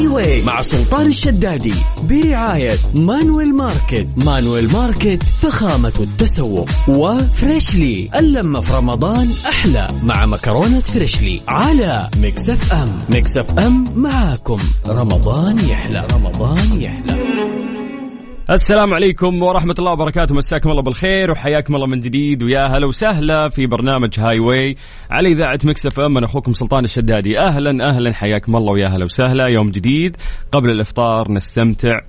هاي واي مع سلطان الشدادي برعاية مانويل ماركت. مانويل ماركت فخامة التسوق. وفريشلي اللمة في رمضان أحلى مع مكرونة فريشلي على Mix FM. Mix FM معاكم. رمضان يحلى. رمضان يحلى. السلام عليكم ورحمة الله وبركاته. مساكم الله بالخير وحياكم الله من جديد. ويا هلا وسهلا في برنامج هاي واي على إذاعة Mix FM أنا أخوكم سلطان الشدادي. أهلا أهلا. حياكم الله ويا هلا وسهلا. يوم جديد. قبل الإفطار نستمتع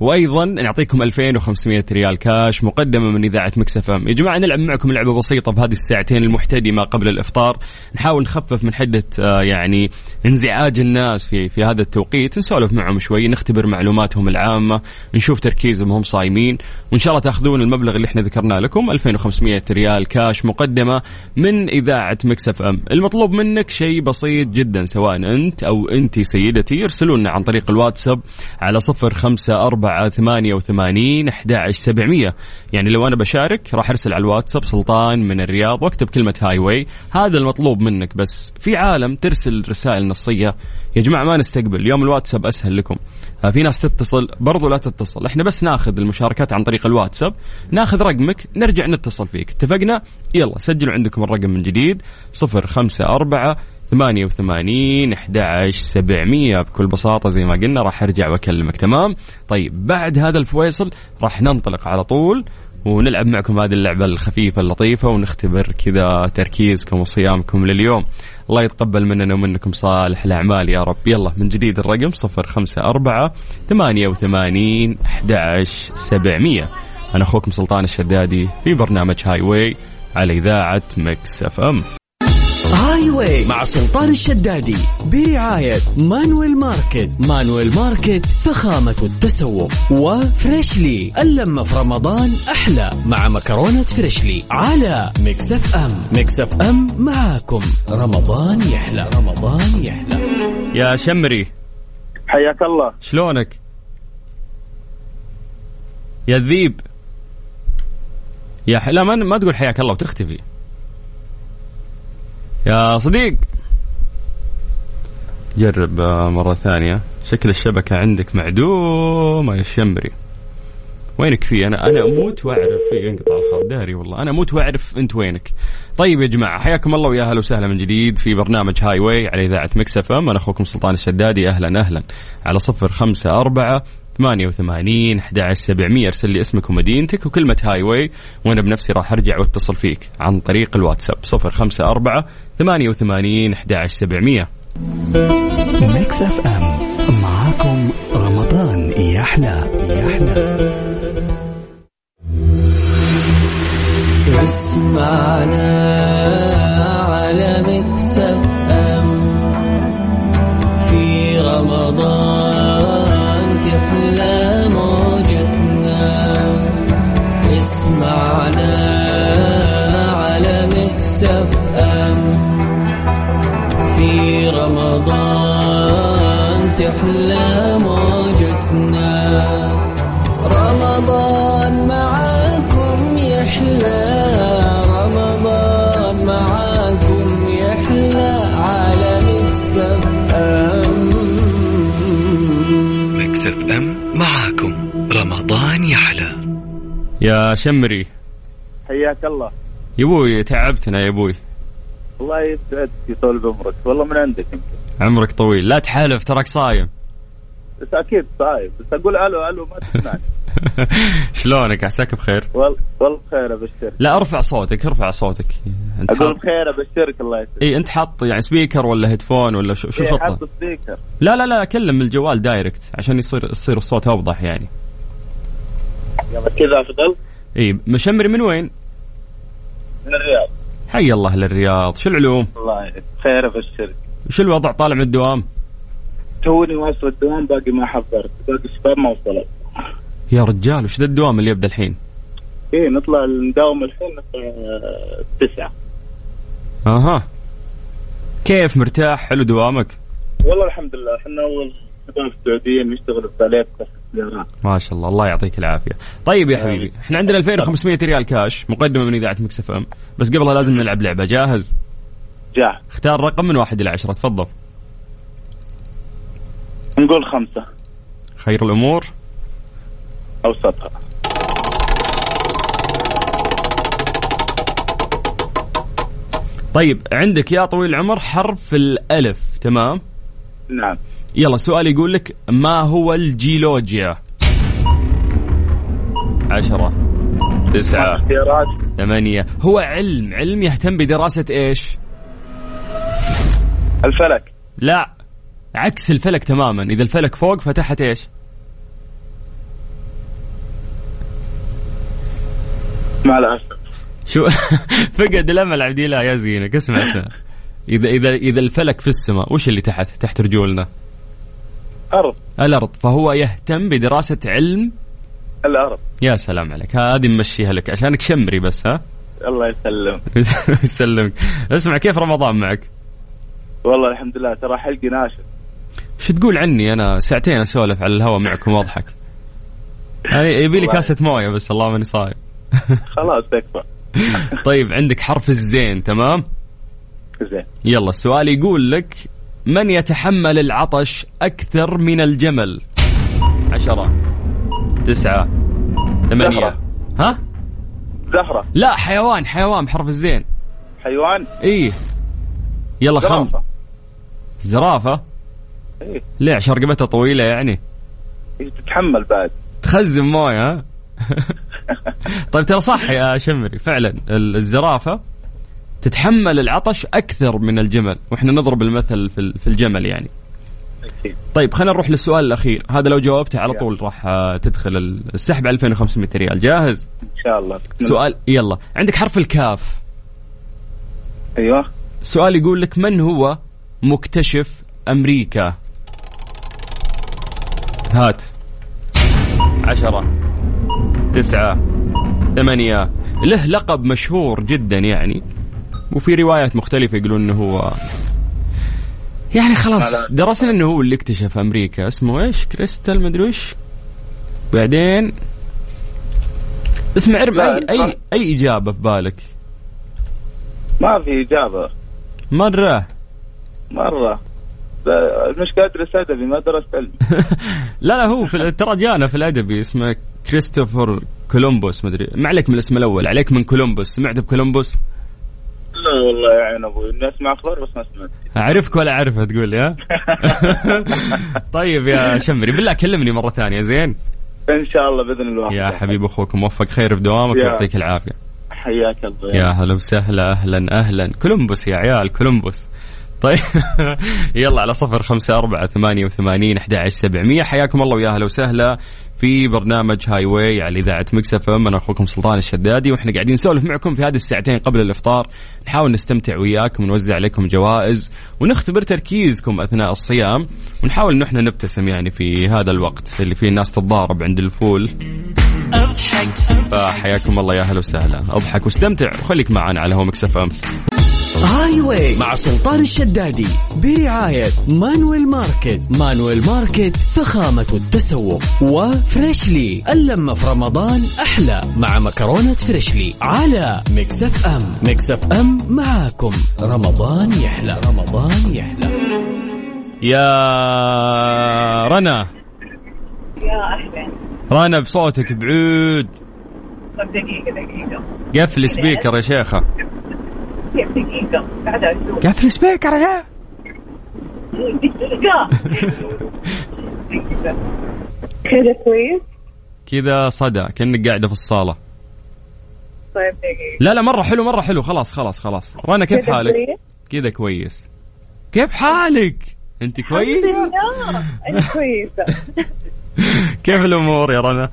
وأيضا نعطيكم 2500 ريال كاش مقدمة من إذاعة Mix FM يا جماعة نلعب معكم لعبة بسيطة بهذه الساعتين المحتدمة قبل الإفطار. نحاول نخفف من حدة آه، يعني انزعاج الناس في في هذا التوقيت. نسولف معهم شوي نختبر معلوماتهم العامة نشوف تركيزهم هم صايمين وإن شاء الله تأخذون المبلغ اللي إحنا ذكرناه لكم 2500 ريال كاش مقدمة من إذاعة Mix FM المطلوب منك شيء بسيط جدا سواء أنت أو أنت سيدتي ارسلوا لنا عن طريق الواتساب على 054 أربعة ثمانية وثمانين أحد سبعمية. يعني لو أنا بشارك راح أرسل على الواتساب سلطان من الرياض واكتب كلمة Highway هذا المطلوب منك بس في عالم ترسل رسائل نصية. يا جماعة ما نستقبل. اليوم الواتساب أسهل لكم. آه، في ناس تتصل برضو لا تتصل. إحنا بس ناخذ المشاركات عن طريق الواتساب. ناخذ رقمك نرجع نتصل فيك. اتفقنا؟ يلا سجلوا عندكم الرقم من جديد. صفر خمسة أربعة ثمانية وثمانين أحد سبعمية بكل بساطة زي ما قلنا راح أرجع وأكلمك تمام؟ طيب بعد هذا الفويصل راح ننطلق على طول ونلعب معكم هذه اللعبة الخفيفة اللطيفة ونختبر كذا تركيزكم وصيامكم لليوم. الله يتقبل مننا ومنكم صالح الأعمال يا رب. يلا من جديد الرقم صفر خمسة أربعة ثمانية وثمانين أحد سبعمية. أنا أخوكم سلطان الشدادي في برنامج Highway على إذاعة Mix FM. Highway مع سلطان الشدادي برعاية مانويل ماركت. مانويل ماركت فخامة التسوق. وفريشلي اللمة في رمضان أحلى مع مكرونة فريشلي على Mix FM. Mix FM معاكم. رمضان يحلى. رمضان يحلى. يا شمري. حياك الله. شلونك؟ يا الذيب يا ح... لا ما, ما تقول حياك الله وتختفي. يا صديق. جرب آه، مرة ثانية. شكل الشبكة عندك معدومة يا الشمري. وينك في أنا أنا أموت وأعرف. ينقطع الخط. داري والله. أنا أموت وأعرف أنت وينك. طيب يا جماعة حياكم الله ويا أهلا وسهلا من جديد في برنامج Highway على إذاعة Mix FM أنا أخوكم سلطان الشدادي. أهلا أهلا. على صفر خمسة أربعة 88 11 700 أرسل لي اسمك ومدينتك وكلمة Highway وأنا بنفسي راح أرجع واتصل فيك عن طريق الواتساب 054 88 11 700 Mix FM معاكم رمضان يحلى يحلى اسمعنا على Mix FM في رمضان اسمعنا على Mix FM في رمضان تحلى شمري. حياك الله. يا أبوي تعبتنا يا أبوي الله يسعدك يطول بعمرك. والله من عندك يمكن. عمرك طويل. لا تحالف تراك صايم. بس أكيد صايم بس أقول ألو ألو ما تسمعني. شلونك؟ عساك بخير؟ والله والله بخير ابشرك لا ارفع صوتك ارفع صوتك. انت أقول بخير ابشرك الله يسعدك. اي انت حاط يعني speaker ولا headphone ولا شو, شو إيه، الخطه حط speaker. لا لا لا كلم من الجوال direct عشان يصير يصير الصوت أوضح يعني. يلا كذا أفضل. إي مشمري من وين؟ من الرياض حي الله للرياض. شو العلوم؟ الله خير ابشرك شو الوضع طالع من الدوام؟ توني واصل الدوام باقي ما حضرت. باقي شباب ما وصلت. يا رجال وش ذا الدوام اللي يبدأ الحين؟ إيه نطلع نداوم الحين تسعة. أها. كيف مرتاح؟ حلو دوامك؟ والله الحمد لله إحنا أول شباب سعوديين نشتغل بس السيارات ما شاء الله الله يعطيك العافية. طيب يا حبيبي إحنا عندنا 2500 ريال كاش مقدمة من إذاعة Mix FM. بس قبلها لازم نلعب لعبة. جاهز؟ جاهز. اختار رقم من واحد إلى عشرة. تفضل. نقول خمسة. خير الأمور؟ أوسطها. طيب عندك يا طويل العمر حرف الألف تمام؟ نعم. يلا السؤال يقول لك ما هو الجيولوجيا؟ عشرة تسعة ثمانية. هو علم علم يهتم بدراسة إيش؟ الفلك. لا عكس الفلك تماما. إذا الفلك فوق فتحت إيش؟ مع الأسف شو؟ فقد الأمل عبد الله يا زينك اسمع اسمع إذا إذا إذا الفلك في السماء وش اللي تحت؟ تحت رجولنا. أرض الأرض. فهو يهتم بدراسة علم. الأرض. يا سلام عليك. هذه نمشيها لك عشانك شمري بس ها؟ الله يسلم يسلمك. اسمع كيف رمضان معك؟ والله الحمد لله ترى حلقي ناشف. شو تقول عني؟ أنا ساعتين أسولف على الهواء معكم واضحك. يعني يبي لي. كاسة موية بس الله ماني صايم. خلاص تكفى. طيب عندك حرف الزين تمام؟ زين. يلا السؤال يقول لك من يتحمل العطش أكثر من الجمل؟ عشرة تسعة ثمانية. زهرة. ها؟ زهرة. لا حيوان حيوان بحرف الزين. حيوان؟ إيه. يلا خم. زرافة. إيه. ليه؟ عشان رقبتها طويلة يعني. إيه، تتحمل بعد. تخزن موية ها؟ طيب ترى صح يا شمري فعلا. ال- الزرافة تتحمل العطش أكثر من الجمل وإحنا نضرب المثل في ال- في الجمل يعني. أكيد. طيب خلينا نروح للسؤال الأخير. هذا لو جاوبته على. طول راح آه، تدخل ال- السحب على 2500 ريال. جاهز؟ إن شاء الله. سؤال يلا. عندك حرف الكاف. أيوه. السؤال يقول لك من هو مكتشف أمريكا؟ هات. عشرة تسعة ثمانية. له لقب مشهور جدا يعني. وفي روايات مختلفة يقولون إنه هو يعني خلاص لا. درسنا إنه هو اللي اكتشف أمريكا. اسمه إيش؟ كريستال مدري إيش. بعدين اسمع لا، اي اي أي إجابة في بالك؟ ما في إجابة. مرة. مرة. المشكلة أدرس أدبي ما درست علمي. لا لا هو في ترى جانا في الأدبي اسمه كريستوفر كولومبوس مدري ما عليك من الاسم الأول عليك من كولومبوس. سمعت بكولومبوس؟ لا والله يا عين أبوي. إني أسمع أخبار بس ما سمعت. أعرفك ولا أعرفها تقول يا طيب يا شمري بالله كلمني مرة ثانية زين؟ إن شاء الله بإذن الله. يا حبيب أخوك موفق خير في دوامك. ويعطيك العافية. حياك الله. يا هلا وسهلا أهلا أهلا. كولومبوس يا عيال كولومبوس. طيب يلا على صفر خمسة أربعة ثمانية وثمانين أحد عشر سبعمية. حياكم الله ويا هلا وسهلا. في برنامج Highway على إذاعة Mix FM. أنا أخوكم سلطان الشدادي وإحنا قاعدين نسولف معكم في هذه الساعتين قبل الإفطار. نحاول نستمتع وياكم ونوزع عليكم جوائز ونختبر تركيزكم أثناء الصيام ونحاول إنه إحنا نبتسم يعني في هذا الوقت اللي فيه الناس تتضارب عند الفول. فحياكم الله يا هلا وسهلا. أضحك واستمتع. وخليك معنا على هو Mix FM. Highway مع سلطان. الشدادي برعاية مانويل ماركت. مانويل ماركت فخامة التسوق. وفريشلي اللمة في رمضان أحلى مع مكرونة فريشلي على Mix FM. Mix FM معاكم. رمضان يحلى. رمضان يحلى. يا رنا. يا أهلا. رنا بصوتك بعود طب دقيقة دقيقة. قفل سبيكر يا شيخة. دقيقة قاعدة أشوف قفل سبيكر يا دقيقة. كذا كويس كذا صدى كأنك قاعدة في الصالة. طيب دقيقة. لا لا مرة حلو مرة حلو. خلاص خلاص خلاص. رنا كيف حالك؟ كذا كويس. كيف حالك؟ أنت كويس؟ أنا كويسة. كيف الأمور يا رنا؟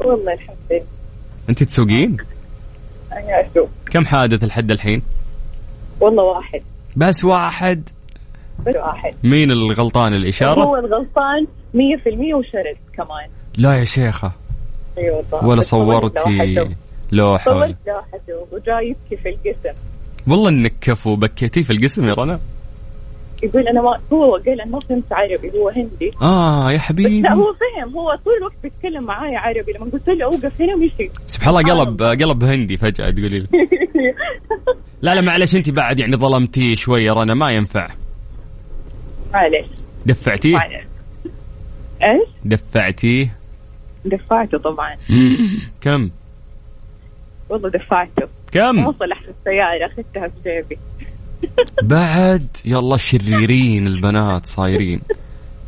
والله الحمد لله. أنت تسوقين؟ أنا أشوف كم حادث لحد الحين؟ والله واحد. بس واحد. بس واحد. مين الغلطان الإشارة هو الغلطان 100% وشرد كمان. لا يا شيخة. أي والله. ولا صورتي. لوحة. صورت لوحته وجاي يبكي في القسم. والله إنك كفو بكيتي في القسم يا رنا. يقول أنا ما هو قال أنا ما فهمت عربي هو هندي. آه يا حبيبي. لا هو فهم هو طول الوقت بيتكلم معاي عربي لما قلت له أوقف هنا ومشي سبحان الله قلب قلب هندي فجأة تقولي لي لا لا معلش أنت بعد يعني ظلمتي شوي يا رنا ما ينفع. معلش. دفعتيه؟ معلش. إيش؟ دفعتيه؟ دفعته طبعا. كم؟ والله دفعته. كم؟ وصل في السيارة أخذتها في جيبي. بعد يلا شريرين البنات صايرين.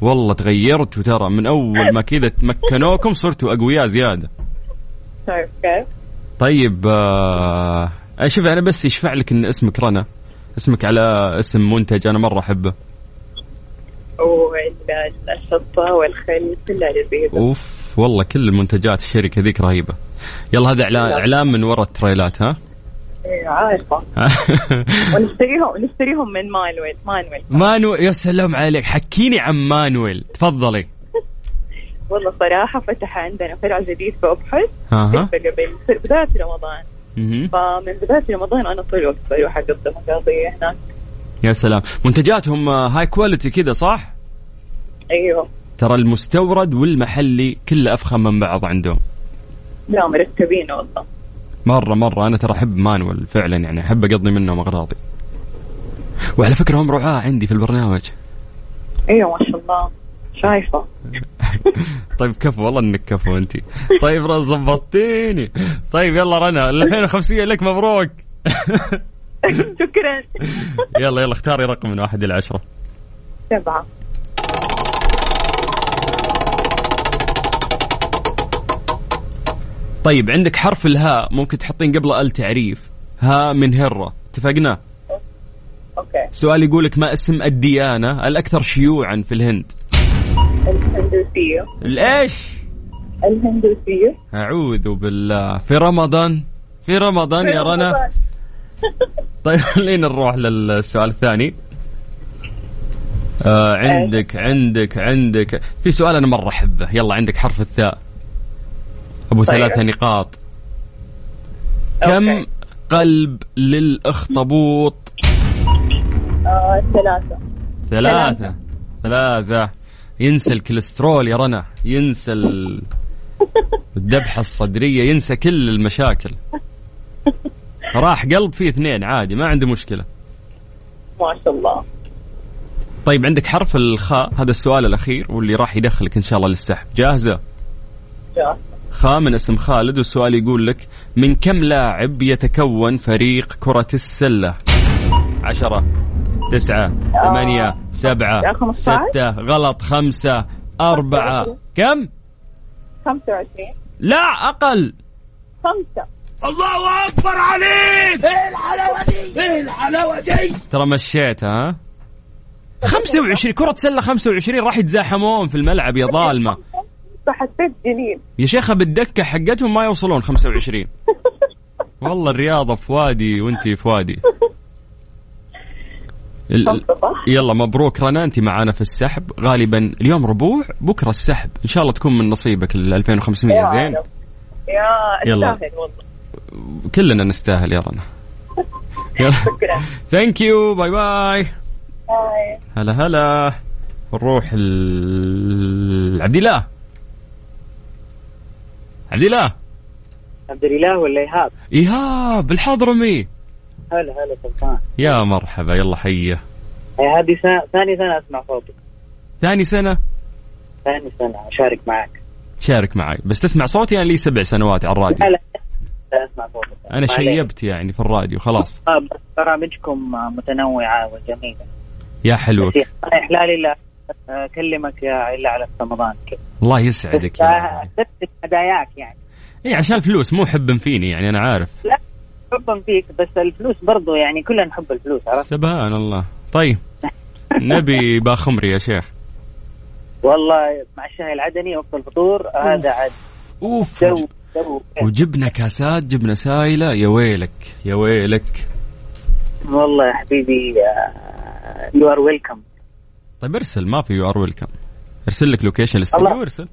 والله تغيرتوا ترى من أول ما كذا تمكنوكم صرتوا أقوياء زيادة. شايف كيف؟ طيب آه شوف أنا بس يشفع لك إن اسمك رنا. اسمك على اسم منتج أنا مرة أحبه. والشطة والخل كلها لذيذة أوف والله كل المنتجات الشركة ذيك رهيبة. يلا هذا اعلان إعلان من وراء التريلات ها؟ عارفة ونشتريهم نشتريهم من مانويل. مانويل. مانويل يا سلام عليك. حكيني عن مانويل. تفضلي. والله صراحة فتح عندنا فرع جديد في قبل في بداية رمضان. فمن بداية رمضان أنا طول الوقت بروح أقدم قضية هناك. يا سلام. منتجاتهم high quality كذا صح؟ أيوه. ترى المستورد والمحلي كله أفخم من بعض عندهم. لا مرتبين والله. مرة مرة أنا ترى أحب مانويل فعلا يعني أحب أقضي منهم اغراضي وعلى فكرة هم رعاة عندي في البرنامج. أيوه ما شاء الله. شايفة. طيب كفو والله إنك كفو أنت. طيب ظبطتيني طيب يلا رنا ال 2500 لك مبروك. شكرا. يلا يلا اختاري رقم من واحد إلى عشرة. سبعة. طيب عندك حرف الهاء ممكن تحطين قبله ال تعريف. ها من هرة. اتفقنا؟ أوكي. سؤال يقولك ما اسم الديانة الأكثر شيوعا في الهند؟ الهندوسية. الإيش الهندوسية. أعوذ بالله. في رمضان؟ في رمضان يا رنا. طيب خلينا نروح للسؤال الثاني. آه عندك عندك عندك. في سؤال أنا مرة أحبه. يلا عندك حرف الثاء. أبو طيب. ثلاثة نقاط. كم okay. قلب للأخطبوط؟ آه ثلاثة. ثلاثة. ثلاثة. ينسى الكوليسترول يا رنا. ينسى ال- الذبحة الصدرية. ينسى كل المشاكل. راح قلب فيه اثنين عادي ما عنده مشكلة. ما شاء الله. طيب عندك حرف الخاء؟ هذا السؤال الأخير واللي راح يدخلك إن شاء الله للسحب. جاهزة؟ جاء خاء من اسم خالد والسؤال يقول لك من كم لاعب يتكون فريق كرة السلة؟ عشرة تسعة ثمانية سبعة يا 15. ستة غلط خمسة أربعة. كم؟ 25 لا أقل. خمسة. ترى مشيتها ها؟ 25 كرة سلة 25 راح يتزاحمون في الملعب يا ظالمة. فحسيت جديد يا شيخة بالدكة حقتهم ما يوصلون 25 والله الرياضة في وادي وانت في وادي ال-؟ يلا مبروك. رنا انت معانا في السحب. غالبا اليوم ربوع بكرة السحب. إن شاء الله تكون من نصيبك ال 2500 يا زين. يا يلا. والله. كلنا نستاهل يا رنا. يلا. شكرا. thank you bye bye. هلا هلا. نروح ال... عبد الله. عبد الله. عبد الإله ولا إيهاب؟ إيهاب الحضرمي هلا هلا سلطان. يا مرحبا يلا حيه هذه سنة ثاني سنة أسمع صوتك. ثاني سنة؟ ثاني سنة أشارك معك. تشارك معي. بس تسمع صوتي؟ أنا لي سبع سنوات على الراديو. لا لا لا أسمع صوتك. أنا ما عليك. شيبت يعني في الراديو خلاص. آه، برامجكم متنوعة وجميلة. يا حلوك. بس يا إحلالي لا. أكلمك يا الا على رمضان كذا. الله يسعدك يا تثبت هداياك يعني. إي عشان الفلوس مو حب فيني يعني أنا عارف. حبا فيك بس الفلوس برضو يعني كلنا نحب الفلوس عرفت؟ سبحان الله. طيب نبي باخمري يا شيخ. والله مع الشاي العدني وقت الفطور هذا عاد أوف. جو جو. وجبنا كاسات جبنة سايلة يا ويلك يا ويلك. والله يا حبيبي you're welcome طيب ارسل ما في you're welcome. ارسل لك location الاستوديو الله. وارسل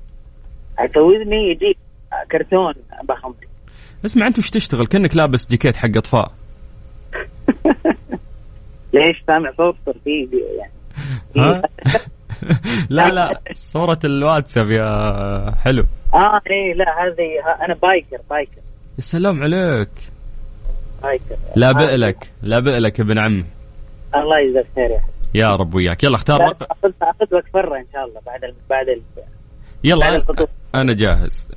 تعودني يجيك كرتون بخمري اسمع أنت وش تشتغل؟ كأنك لابس جاكيت حق أطفال. ليش؟ سامع صوت صرفي يعني؟ لا لا صورة الواتساب يا حلو. آه إيه لا هذه أنا biker biker. السلام عليك. biker. لا آه. بئلك لا بئلك ابن عمي. الله يجزاك خير يا حبيبي. يا رب وياك. يلا اختار رقم اخذ اخذ وقت برا إن شاء الله بعد ال بعد ال يلا بعد الفطور. أنا جاهز.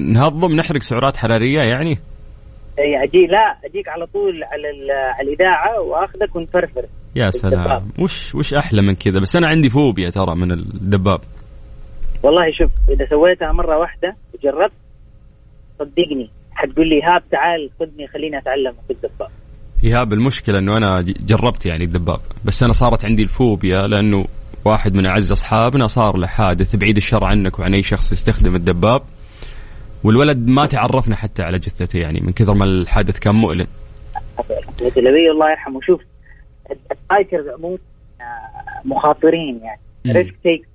نهضم نحرق سعرات حرارية يعني؟ إي أجي لا أجيك على طول على على الإذاعة وأخذك ونفرفر. يا سلام. الدباب. وش وش أحلى من كذا؟ بس أنا عندي فوبيا ترى من الدباب. والله شوف إذا سويتها مرة واحدة وجربت صدقني حتقول لي هاب تعال خذني خليني أتعلم في الدباب. ايهاب المشكلة إنه أنا جربت يعني الدباب بس أنا صارت عندي الفوبيا لأنه واحد من أعز أصحابنا صار له حادث بعيد الشر عنك وعن أي شخص يستخدم الدباب والولد ما تعرفنا حتى على جثته يعني من كثر ما الحادث كان مؤلم. الله يرحمه شوف ال bikers عموما مخاطرين يعني. risk take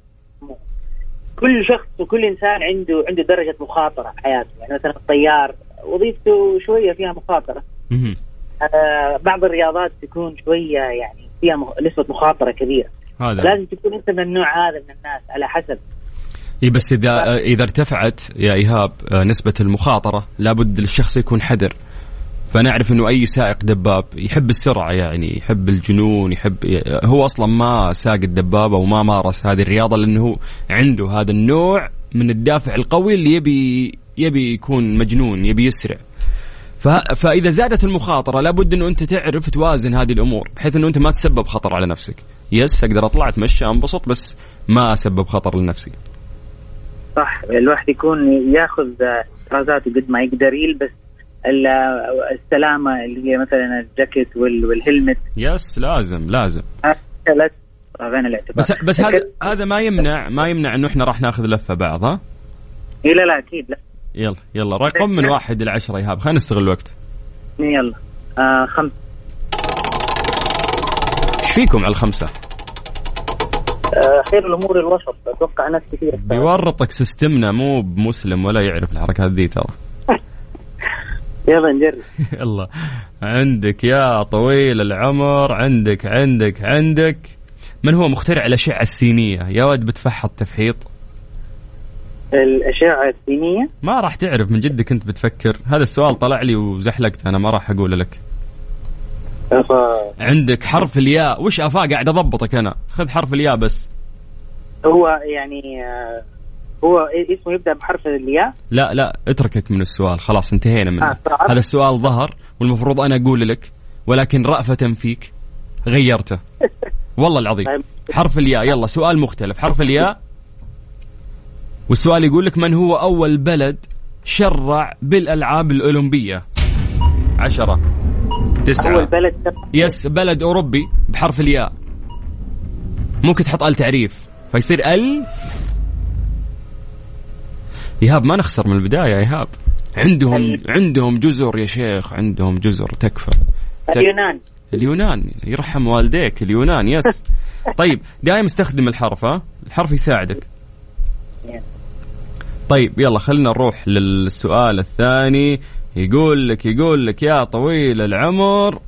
كل شخص وكل إنسان عنده عنده درجة مخاطرة في حياته يعني مثلا الطيار وظيفته شوية فيها مخاطرة. بعض الرياضات تكون شوية يعني فيها نسبة مخاطرة كبيرة. هذا. لازم تكون أنت من النوع هذا من الناس على حسب. اي بس اذا إذا ارتفعت يا إيهاب آه، نسبة المخاطرة لابد للشخص يكون حذر. فنعرف إنه أي سائق دباب يحب السرعة يعني يحب الجنون يحب هو أصلا ما ساق الدبابه وما مارس هذه الرياضة لأنه عنده هذا النوع من الدافع القوي اللي يبي يبي يكون مجنون يبي يسرع. فإذا زادت المخاطرة لابد إنه أنت تعرف توازن هذه الأمور بحيث إنه أنت ما تسبب خطر على نفسك. يس أقدر أطلع أتمشى أنبسط بس ما أسبب خطر لنفسي. صح الواحد يكون ياخذ إحترازاته قد ما يقدر يلبس ال- السلامة اللي هي مثلا الجاكيت وال- والهلمت. يس لازم لازم. الاعتبار بس بس هذا هذا ما يمنع ما يمنع إنه إحنا راح ناخذ لفة بعض ها؟ إيه لا لا أكيد لا. يلا يلا رقم من واحد إلى عشرة إيهاب. خلينا نستغل الوقت. يلا. آه خمس إيش فيكم على الخمسة؟ آه خير الأمور الوسط. أتوقع ناس كثير. بيورطك سيستمنا مو بمسلم ولا يعرف الحركات ذي ترى. يلا نجرب. يلا. عندك يا طويل العمر عندك عندك عندك. من هو مخترع الأشعة السينية؟ يا ولد بتفحط تفحيط. الاشعه السينيه ما راح تعرف من جدك انت بتفكر. هذا السؤال طلع لي وزحلقت أنا ما راح أقول لك. ف- عندك حرف الياء. وش أفا؟ قاعد أضبطك أنا. خذ حرف الياء بس. هو يعني آه هو اسمه يبدأ بحرف الياء؟ لا لا اتركك من السؤال. خلاص انتهينا منه. آه، صعب. هذا السؤال ظهر والمفروض أنا أقول لك ولكن رأفة فيك. غيرته. والله العظيم. طيب. حرف الياء. يلا سؤال مختلف. حرف الياء. والسؤال يقول لك من هو أول بلد شرع بالألعاب الأولمبية؟ عشرة. تسعة. أول بلد يس بلد أوروبي بحرف الياء. ممكن تحط ال تعريف. فيصير ال. إيهاب ما نخسر من البداية إيهاب. عندهم عندهم جزر يا شيخ عندهم جزر تكفى. تك- اليونان. اليونان يرحم والديك اليونان يس. طيب دائما استخدم الحرف ها؟ الحرف يساعدك. طيب يلا خلينا نروح للسؤال الثاني. يقول لك يقول لك يا طويل العمر.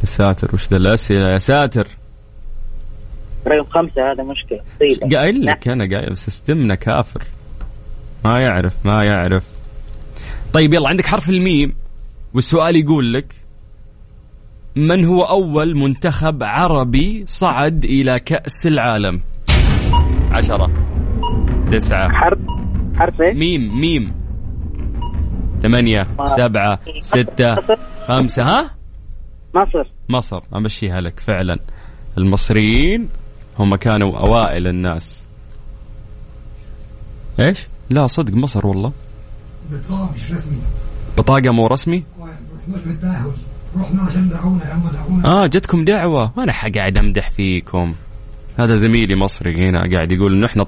يا ساتر وش ذا الأسئلة؟ يا ساتر. رقم خمسة هذا مشكلة. طيب. قايل لك أنا قايل system نا كافر. ما يعرف ما يعرف. طيب يلا عندك حرف الميم والسؤال يقول لك من هو أول منتخب عربي صعد إلى كأس العالم؟ عشرة تسعة حرف حرف إيش؟ ميم ميم ثمانية سبعة ستة خمسة ها مصر مصر امشيها لك فعلا المصريين هم كانوا اوائل الناس إيش لا صدق مصر والله بطاقة مش رسمي بطاقه مو رسمي رحنا عشان دعونا يا عم دعونا آه جتكم دعوه وأنا قاعد امدح فيكم هذا زميلي مصري هنا قاعد يقول إنه إحنا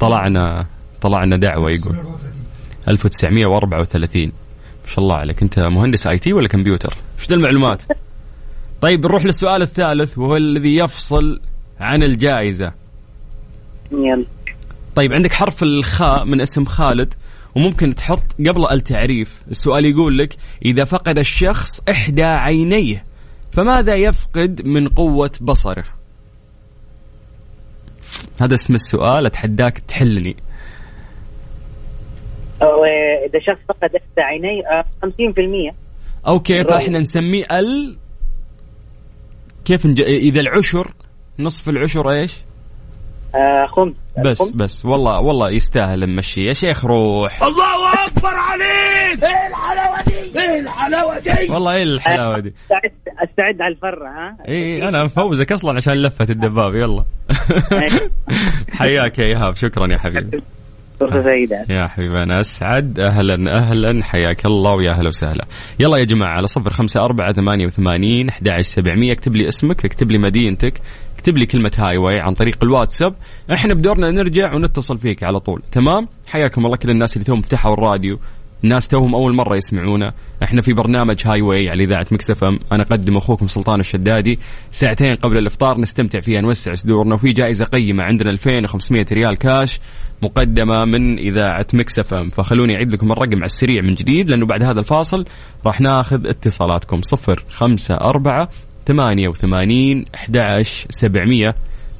طلعنا طلعنا دعوة يقول. 1934 ما شاء الله عليك. أنت مهندس آي تي ولا كمبيوتر؟ إيش المعلومات؟ طيب نروح للسؤال الثالث وهو الذي يفصل عن الجائزة. يلا. طيب عندك حرف الخاء من اسم خالد وممكن تحط قبل التعريف. السؤال يقول لك إذا فقد الشخص إحدى عينيه فماذا يفقد من قوة بصره؟ هذا اسم السؤال أتحداك تحلني. إذا شخص فقد إحدى عيني آه، 50% أوكي برافو. فإحنا نسميه ال كيف نج... إذا العشر نصف العشر إيش؟ آه خمس بس الخمس. بس. والله والله يستاهل نمشي يا شيخ روح. الله أكبر عليك! إيه الحلاوة دي؟ إيه الحلاوة دي! والله إيه الحلاوة دي؟ أستعد أستعد على الفرة ها؟ اي أنا مفوزك أصلا عشان لفة الدباب. يلا. حياك يا إيهاب. شكرا يا حبيبي. فرصة سعيدة يا حبيبي أنا أسعد. أهلا أهلا. حياك الله ويا أهلا وسهلا. يلا يا جماعة على صفر خمسة أربعة ثمانية وثمانين أحد سبعمية. اكتب لي اسمك اكتب لي مدينتك اكتب لي كلمة هاي واي عن طريق الواتساب. إحنا بدورنا نرجع ونتصل فيك على طول. تمام؟ حياكم الله كل الناس اللي توهم فتحوا الراديو. الناس توهم أول مرة يسمعونا. إحنا في برنامج Highway على إذاعة Mix FM. أنا أقدم أخوكم سلطان الشدادي. ساعتين قبل الإفطار نستمتع فيها نوسع صدورنا. وفي جائزة قيمة عندنا 2500 ريال كاش. مقدمة من إذاعة Mix FM. فخلوني أعيد لكم الرقم على السريع من جديد لأنه بعد هذا الفاصل راح ناخذ اتصالاتكم. 054 88 11 700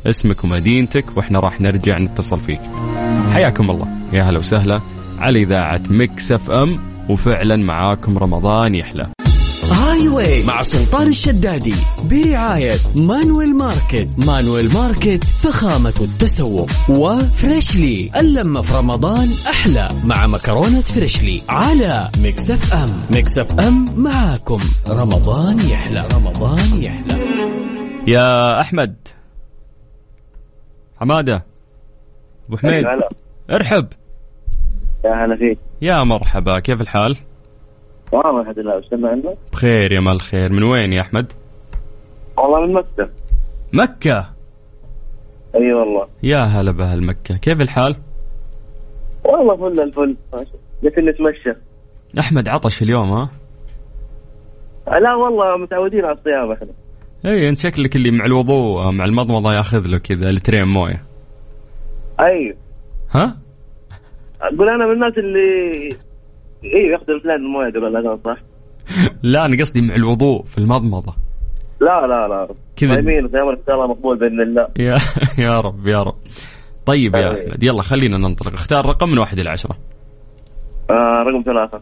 اسمك ومدينتك وإحنا راح نرجع نتصل فيك. حياكم الله. يا هلا وسهلا على إذاعة Mix FM وفعلا معاكم رمضان يحلى. Highway مع سلطان الشدادي برعاية Manuel Market. Manuel Market فخامة التسوق. و Freshly اللمة في رمضان أحلى مع مكرونة Freshly على Mix FM. Mix FM معاكم. رمضان يحلى. رمضان يحلى. يا أحمد. حمادة. أبو حميد. هلا. ارحب. يا هلا فيك. يا مرحبا. كيف الحال؟ والله الحمد لله وش عندك؟ بخير يا مال الخير من وين يا أحمد؟ والله من مكة. مكة؟ أي والله. يا هلا بأهل مكة. كيف الحال؟ والله فل الفل. ماشي لكن نتمشى. أحمد عطش اليوم ها؟ لا والله متعودين على الصيام إحنا. اي أنت شكلك اللي مع الوضوء مع المضمضة ياخذ له كذا لترين موية. أيوه. ها؟ أقول أنا من الناس اللي أيوه ياخذ الفلان الموية قبل الاذان صح؟ لا أنا قصدي مع الوضوء في المضمضة لا لا لا كذا. صايمين صيامنا إن شاء الله مقبول بإذن الله يا يا رب يا رب طيب يا أيوة. أحمد يلا خلينا ننطلق اختار رقم من واحد إلى عشرة آه رقم ثلاثة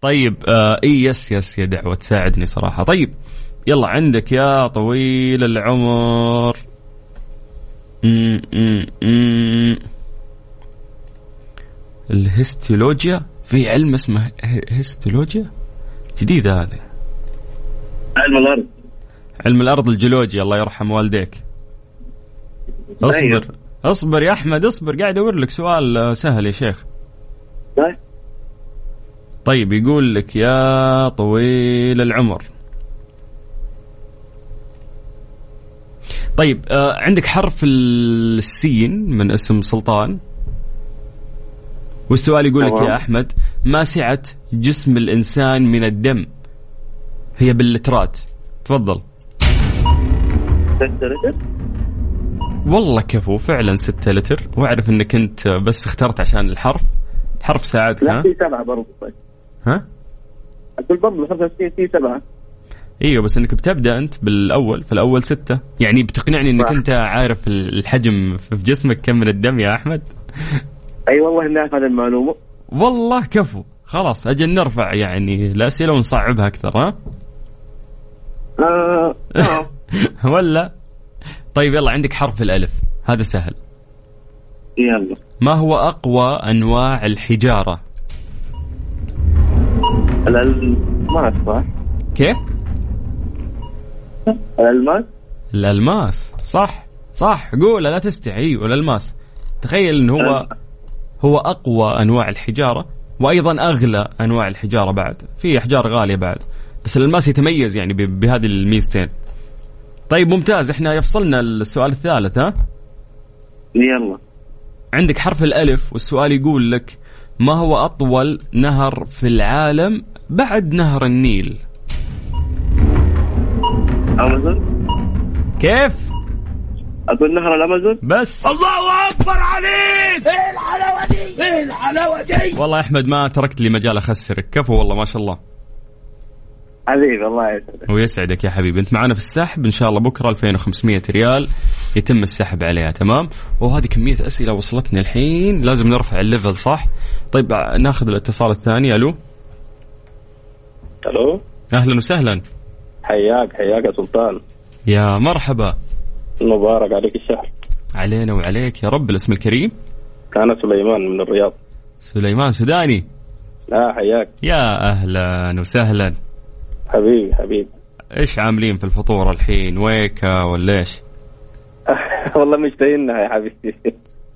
طيب آه إي yes yes يا دعوة تساعدني صراحة طيب يلا عندك يا طويل العمر. الهستولوجيا في علم اسمه هستولوجيا جديدة هذه. علم الأرض. علم الأرض الجيولوجيا الله يرحم والديك. اصبر أيوة. اصبر يا أحمد اصبر قاعد ادور لك سؤال سهل يا شيخ. طيب. طيب يقول لك يا طويل العمر طيب آه عندك حرف السين من اسم سلطان؟ والسؤال يقول لك. يا أحمد ما سعة جسم الإنسان من الدم؟ هي باللترات. تفضل. والله كفو فعلا ستة لتر. وأعرف إنك أنت بس اخترت عشان الحرف. الحرف ساعدك لا ها؟ في سبعة برضه طيب. ها؟ أقول برضه 65 في سبعة. إيوه بس إنك بتبدأ أنت بالأول فالأول ستة. يعني بتقنعني إنك صح. أنت عارف الحجم في جسمك كم من الدم يا أحمد؟ أي والله إني أعرف هذه المعلومة. والله كفو. خلاص أجل نرفع يعني الأسئلة ونصعبها أكثر ها؟ آه آه. ولا؟ طيب يلا عندك حرف الألف. هذا سهل. يلا. ما هو أقوى أنواع الحجارة؟ الالماس صح؟ كيف؟ الألماس؟ الألماس. صح صح. قول لا تستحي. أيوه الالماس تخيل انه هو هو أقوى أنواع الحجارة وأيضا أغلى أنواع الحجارة بعد. في أحجار غالية بعد. بس الألماس يتميز يعني بهذه الميزتين. طيب ممتاز. إحنا يفصلنا السؤال الثالث ها؟ يلا. عندك حرف الألف والسؤال يقول لك ما هو أطول نهر في العالم بعد نهر النيل؟ أمازون؟ كيف؟ أقول نهر الأمازون. بس. الله أكبر عليك! إيه الحلاوة دي؟ إيه الحلاوة دي؟ والله يا أحمد ما تركت لي مجال اخسرك كفو والله ما شاء الله. حبيبي الله يسعدك. ويسعدك يا حبيبي. أنت معنا في السحب. إن شاء الله بكرة 2500 ريال يتم السحب عليها. تمام؟ وهذه كمية أسئلة وصلتني الحين. لازم نرفع الليفل صح؟ طيب ناخذ الاتصال الثاني. ألو؟ ألو؟ أهلا وسهلا. حياك حياك يا سلطان. يا مرحبا. مبارك عليك الشهر. علينا وعليك يا رب الاسم الكريم. أنا سليمان من الرياض. سليمان سوداني. لا حياك. يا أهلا وسهلا. حبيبي حبيبي. إيش عاملين في الفطور الحين؟ ويكا ولا إيش؟ والله مشتهينها يا حبيبي.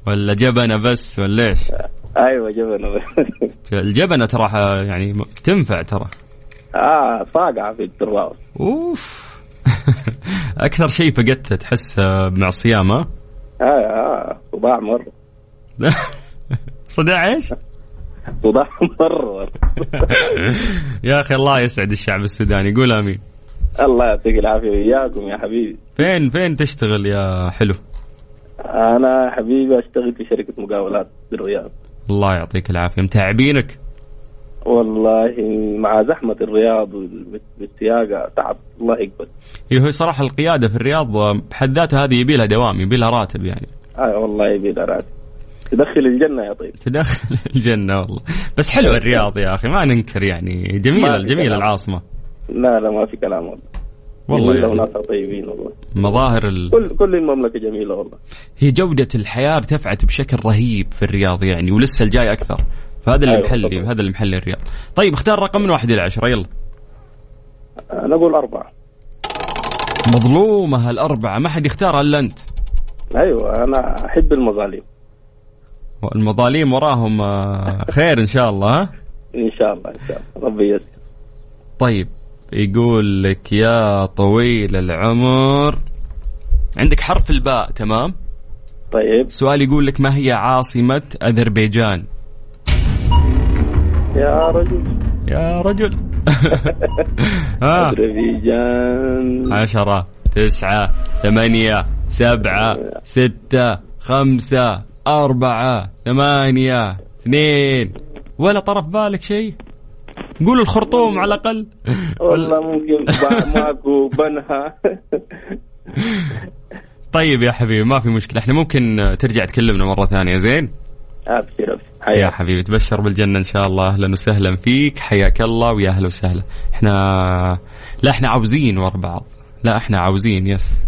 ولا جبنة بس ولا إيش؟ أيوه جبنة الجبنة ترى يعني تنفع ترى. آه صاقعة في الدراس أوف. أكثر شيء فقدته تحس آه، مع الصيام ها؟ آه آه صداع مرة صداع إيش؟ صداع مرة يا أخي الله يسعد الشعب السوداني. قول آمين. الله يعطيك العافية وإياكم يا حبيبي. فين فين تشتغل يا حلو؟ أنا حبيبي أشتغل في شركة مقاولات بالرياض الله يعطيك العافية. متعبينك. والله مع زحمة الرياض وال- بالسياقة تعب. الله يقبل. هي هو صراحة القيادة في الرياض بحد ذاتها هذه يبي لها دوام يبي لها راتب يعني. آه والله يبي لها راتب. تدخل الجنة يا طيب. تدخل الجنة والله. بس حلو الرياض يا أخي ما ننكر يعني. جميلة جميلة كلام. العاصمة. لا لا ما في كلام والله. والله جميلة يعني طيبين والله. مظاهر ال... كل كل المملكة جميلة والله. هي جودة الحياة ارتفعت بشكل رهيب في الرياض يعني ولسه الجاي أكثر. فهذا اللي أيوة محلي. هذا اللي محلي الرياض. طيب اختار رقم من واحد إلى عشرة يلا. أنا أقول أربعة. مظلومة هالأربعة ما حد يختارها إلا أنت. أيوة أنا أحب المظالم. المظاليم وراهم آه، خير إن شاء الله ها؟ إن شاء الله إن شاء الله. ربي يسر طيب يقول لك يا طويل العمر عندك حرف الباء تمام؟ طيب. سؤال يقول لك ما هي عاصمة أذربيجان؟ يا رجل. يا رجل. ها أذربيجان عشرة تسعة ثمانية سبعة ستة خمسة أربعة ثمانية اثنين. ولا طرف بالك شيء؟ قول الخرطوم على الأقل. والله ممكن ماكو بنها. طيب يا حبيبي ما في مشكلة. إحنا ممكن ترجع تكلمنا مرة ثانية زين؟ أبشر. أبشر يا حياك حبيبي تبشر بالجنة إن شاء الله. أهلا وسهلا فيك. حياك الله ويا أهلا وسهلا. إحنا لا إحنا عاوزين ورا بعض. لا إحنا عاوزين yes.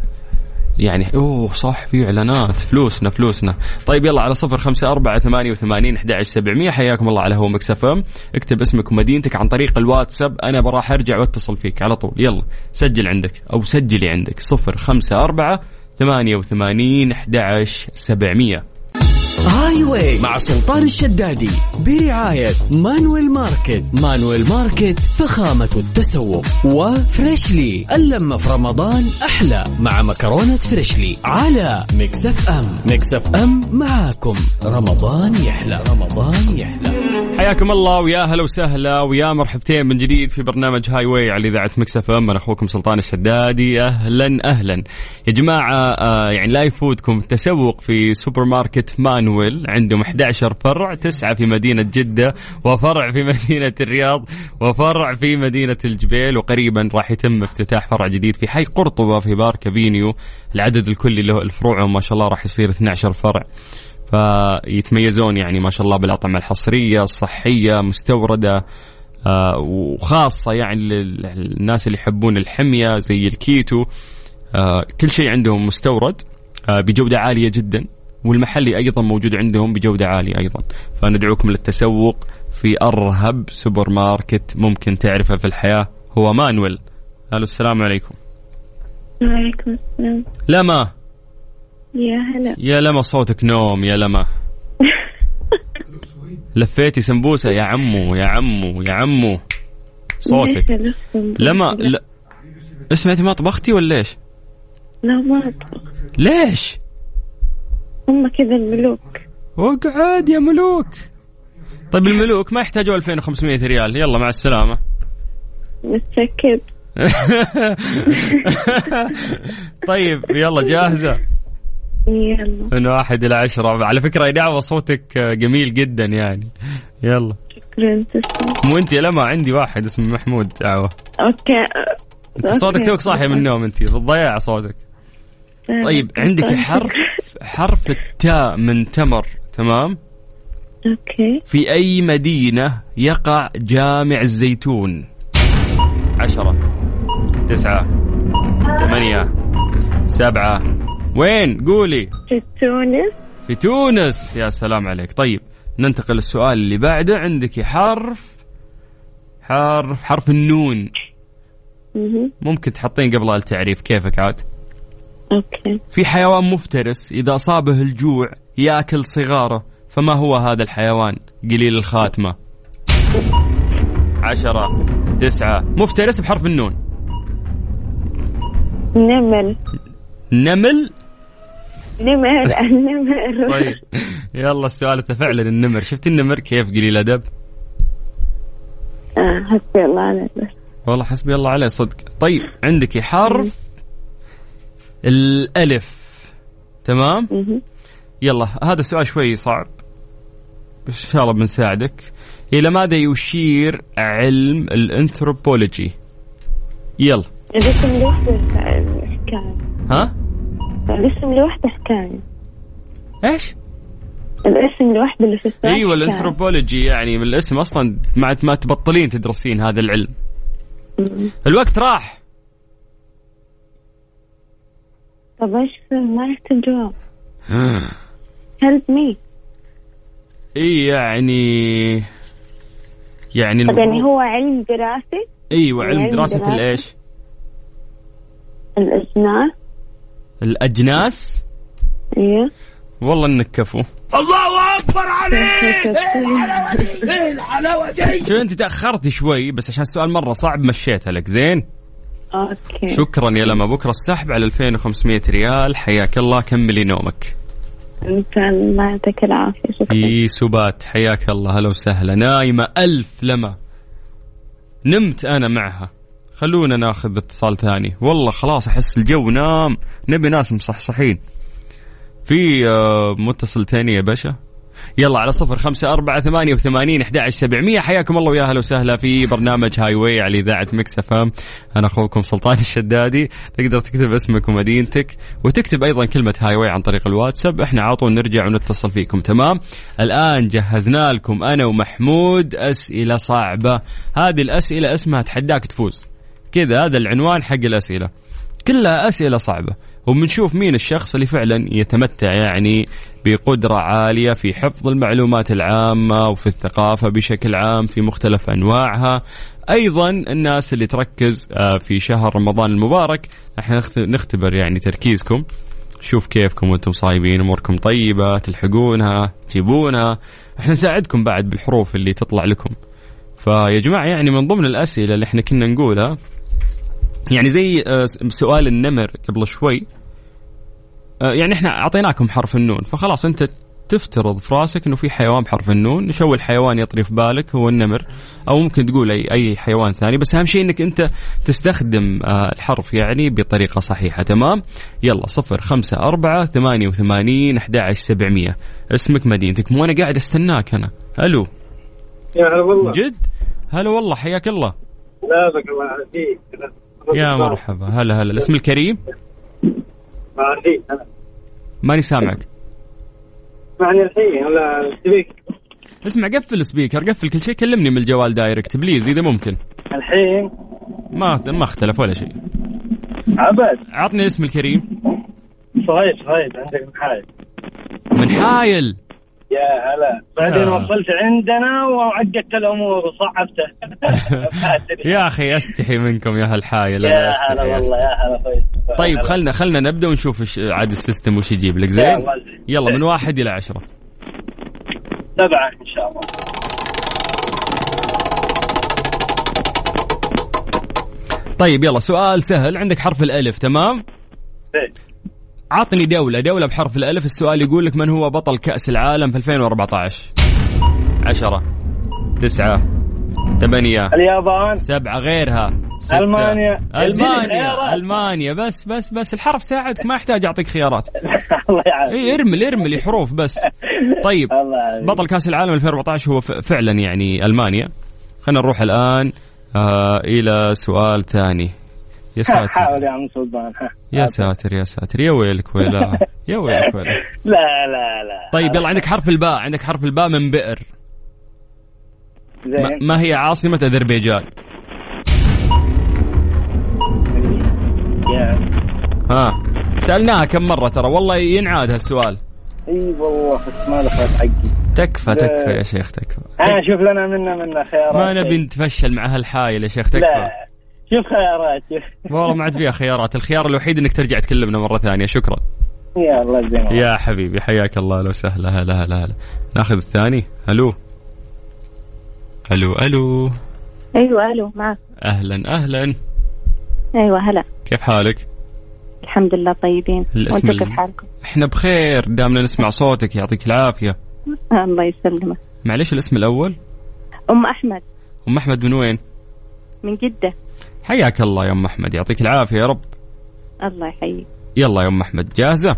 يعني أوه صح في إعلانات. فلوسنا فلوسنا. طيب يلا على صفر خمسة أربعة ثمانية وثمانين أحد سبعمية. حياكم الله على هو Mix FM. اكتب اسمك ومدينتك عن طريق الواتساب. أنا براح أرجع وأتصل فيك على طول. يلا سجل عندك أو سجلي عندك. صفر خمسة أربعة ثمانية وثمانين أحد سبعمية. Highway مع سلطان الشدادي. برعاية Manuel Market. Manuel Market فخامة التسوق. و Freshly. اللمة في رمضان أحلى مع مكرونة Freshly. على Mix FM. Mix FM معاكم. رمضان يحلى. رمضان يحلى. حياكم الله ويا هلا وسهلا ويا مرحبتين من جديد في برنامج Highway على إذاعة Mix FM. أنا أخوكم سلطان الشدادي. أهلا أهلا. يا جماعة آه يعني لا يفوتكم التسوق في سوبر ماركت Manuel عندهم 11 فرع تسعة في مدينة جدة وفرع في مدينة الرياض وفرع في مدينة الجبيل وقريبا راح يتم افتتاح فرع جديد في حي قرطبة في Park Avenue العدد الكلي له الفروع ما شاء الله راح يصير 12 فرع. فيتميزون يعني ما شاء الله بالأطعمة الحصرية الصحية مستوردة آه، وخاصة يعني للناس اللي يحبون الحمية زي الكيتو. آه، كل شيء عندهم مستورد آه، بجودة عالية جدا. والمحلي أيضا موجود عندهم بجودة عالية أيضا. فندعوكم للتسوق في أرهب سوبر ماركت ممكن تعرفه في الحياة. هو Manuel. ألو السلام عليكم. وعليكم السلام. لمى؟ يا هلا. يا لمى صوتك نوم يا لمى. لفيتي سمبوسة. يا عمو يا عمو يا عمو. صوتك. ليش؟ لما لا. سمعتي ما طبختي ولا إيش؟ لا ما أطبخ ليش؟ هم كذا الملوك. اقعد يا ملوك. طيب الملوك ما يحتاجوا 2500 ريال. يلا مع السلامة. متأكد. طيب يلا جاهزة. يلا. من واحد إلى عشرة. على فكرة يا دعوة صوتك جميل جدا يعني. يلا. شكرا تسلم. مو أنت يا لما عندي واحد اسمه محمود. دعوة okay. أنت صوتك توك صاحي من النوم أنت. في الضياع صوتك. آه، طيب عندك حرف حرف التاء من تمر تمام؟ okay. في أي مدينة يقع جامع الزيتون؟ عشرة تسعة ثمانية سبعة. وين؟ قولي. في تونس. في تونس. يا سلام عليك. طيب ننتقل للسؤال اللي بعده. عندك حرف حرف حرف النون. ممكن تحطين قبلها التعريف كيفك عاد؟ okay. في حيوان مفترس إذا أصابه الجوع يأكل صغاره فما هو هذا الحيوان؟ قليل الخاتمة. عشرة تسعة مفترس بحرف النون. نمر نمل؟ نمر النمر. طيب. يلا السؤال فعلا النمر. شفت النمر كيف؟ قليل أدب. آه حسبي الله عليك. بس والله حسبي الله عليه صدق. طيب عندك حرف الألف. تمام. يلا هذا السؤال شوي صعب. بس إن شاء الله بنساعدك. إلى ماذا يشير علم الأنثروبولوجي؟ يلا. الاسم لوحده حكاية ها؟ الاسم لوحده حكاية إيش؟ الاسم لوحده اللي في السؤال أيوه. الأنثروبولوجي يعني من الاسم أصلا ما ما تبطلين تدرسين هذا العلم. الوقت راح. طب إيش ما عرفت الجواب هيلب مي اي يعني يعني طب يعني هو علم دراسي؟ أيوه علم علم دراسة دراسة؟ الإيش؟ الأجناس. الأجناس؟ أيوه والله إنك كفو. شو أنت تأخرتي شوي؟ بس عشان السؤال مرة صعب مشيتها لك زين؟ okay. شكرا يا لما. بكرة السحب على 2500 ريال. حياك الله. كملي نومك. الله يعطيك العافية. شكرا. في سبات. حياك الله. هلا وسهلا. نايمة ألف لما. نمت أنا معها. خلونا ناخذ اتصال ثاني. والله خلاص أحس الجو نام. نبي ناس مصحصحين. في آه، متصل ثاني يا باشا؟ يلا على صفر خمسة أربعة ثمانية وثمانين أحد سبعمية. حياكم الله ويا هلا وسهلا في برنامج Highway على إذاعة Mix FM. أنا أخوكم سلطان الشدادي. تقدر تكتب اسمك ومدينتك وتكتب أيضا كلمة هاي واي عن طريق الواتساب. إحنا على طول نرجع ونتصل فيكم. تمام؟ الآن جهزنا لكم أنا ومحمود أسئلة صعبة. هذه الأسئلة اسمها تحداك تفوز. كذا هذا العنوان حق الأسئلة. كلها أسئلة صعبة. وبنشوف مين الشخص اللي فعلا يتمتع يعني بقدرة عالية في حفظ المعلومات العامة وفي الثقافة بشكل عام في مختلف أنواعها. أيضا الناس اللي تركز آه، في شهر رمضان المبارك إحنا نخت- نختبر يعني تركيزكم. شوف كيفكم وأنتم صايبين أموركم طيبة تلحقونها تجيبونها. إحنا نساعدكم بعد بالحروف اللي تطلع لكم. فيا جماعة يعني من ضمن الأسئلة اللي إحنا كنا نقولها يعني زي آه، سؤال النمر قبل شوي. يعني إحنا أعطيناكم حرف النون فخلاص أنت تفترض في راسك إنه في حيوان بحرف النون شو الحيوان يطري في بالك هو النمر أو ممكن تقول اي أي حيوان ثاني بس أهم شيء إنك أنت تستخدم آه، الحرف يعني بطريقة صحيحة تمام؟ يلا صفر خمسة أربعة ثمانية وثمانين أحد سبعمية. اسمك مدينتك. مو أنا قاعد أستناك أنا. ألو. يا هلا والله. جد؟ هلا والله حياك الله. لا بك الله يعافيك. يا مرحبا. هلا هلا. الاسم الكريم؟ ماني سامعك. اسمعني الحين ولا تبيك اسمع قفل ال speaker قفل كل شيء كلمني من الجوال direct please إذا ممكن. الحين؟ ما ما اختلف ولا شيء. عبد. عطني الاسم الكريم. صهيب صهيب عندك من حايل. من حايل. يا هلا. بعدين آه. وصلت عندنا وعقدت الأمور وصعبته. يا أخي أستحي منكم يا أهل حايل يا هلا والله. يا هلا طيب خلنا خلنا نبدأ ونشوف عاد السيستم وش يجيب لك. زين؟ يلا. من واحد إلى عشرة. سبعة إن شاء الله. طيب يلا سؤال سهل. عندك حرف الألف تمام؟ إيه. عطني دولة دولة بحرف الألف. السؤال يقول لك من هو بطل كأس العالم في 2014 عشرة تسعة ثمانية اليابان. سبعة غيرها. ستة. ألمانيا. ألمانيا الخيارات. ألمانيا. بس بس بس الحرف ساعدك ما يحتاج أعطيك خيارات. الله يعافيك. اي ارمل ارمل حروف بس. طيب بطل كأس العالم 2014 هو فعلا يعني ألمانيا. خلينا نروح الآن آه إلى سؤال ثاني. يا ساتر. حاول يا عم سلطان. يا ساتر يا ساتر. يا ويلك ويلا. يا ويلك ويلا. لا لا لا. طيب يلا عندك حرف الباء عندك حرف الباء من بئر. ما هي عاصمة أذربيجان؟ ها. سألناها كم مرة ترى. والله ينعاد هالسؤال. إي والله بس ما دخلت حقي. تكفى تكفى يا شيخ تكفى. أنا شوف لنا منا منا خيارات. ما نبي نتفشل مع هالحايل يا شيخ تكفى. لا. شوف خيارات والله ما عاد فيها خيارات. الخيار الوحيد إنك ترجع تكلمنا مرة ثانية. شكرا. يا الله يجزيك يا حبيبي حياك الله. لو سهلا هلا هلا هلا. ناخذ الثاني. ألو. ألو ألو. أيوه ألو معك. أهلا أهلا. أيوه هلا. كيف حالك؟ الحمد لله طيبين. الاسم وأنتم كيف حالكم؟ إحنا بخير دامنا نسمع صوتك يعطيك العافية. آه الله يسلمك. معليش الاسم الأول؟ أم أحمد. أم أحمد من وين؟ من جدة. حياك الله يا أم أحمد يعطيك العافية يا رب. الله يحييك. يلا يا أم أحمد جاهزة؟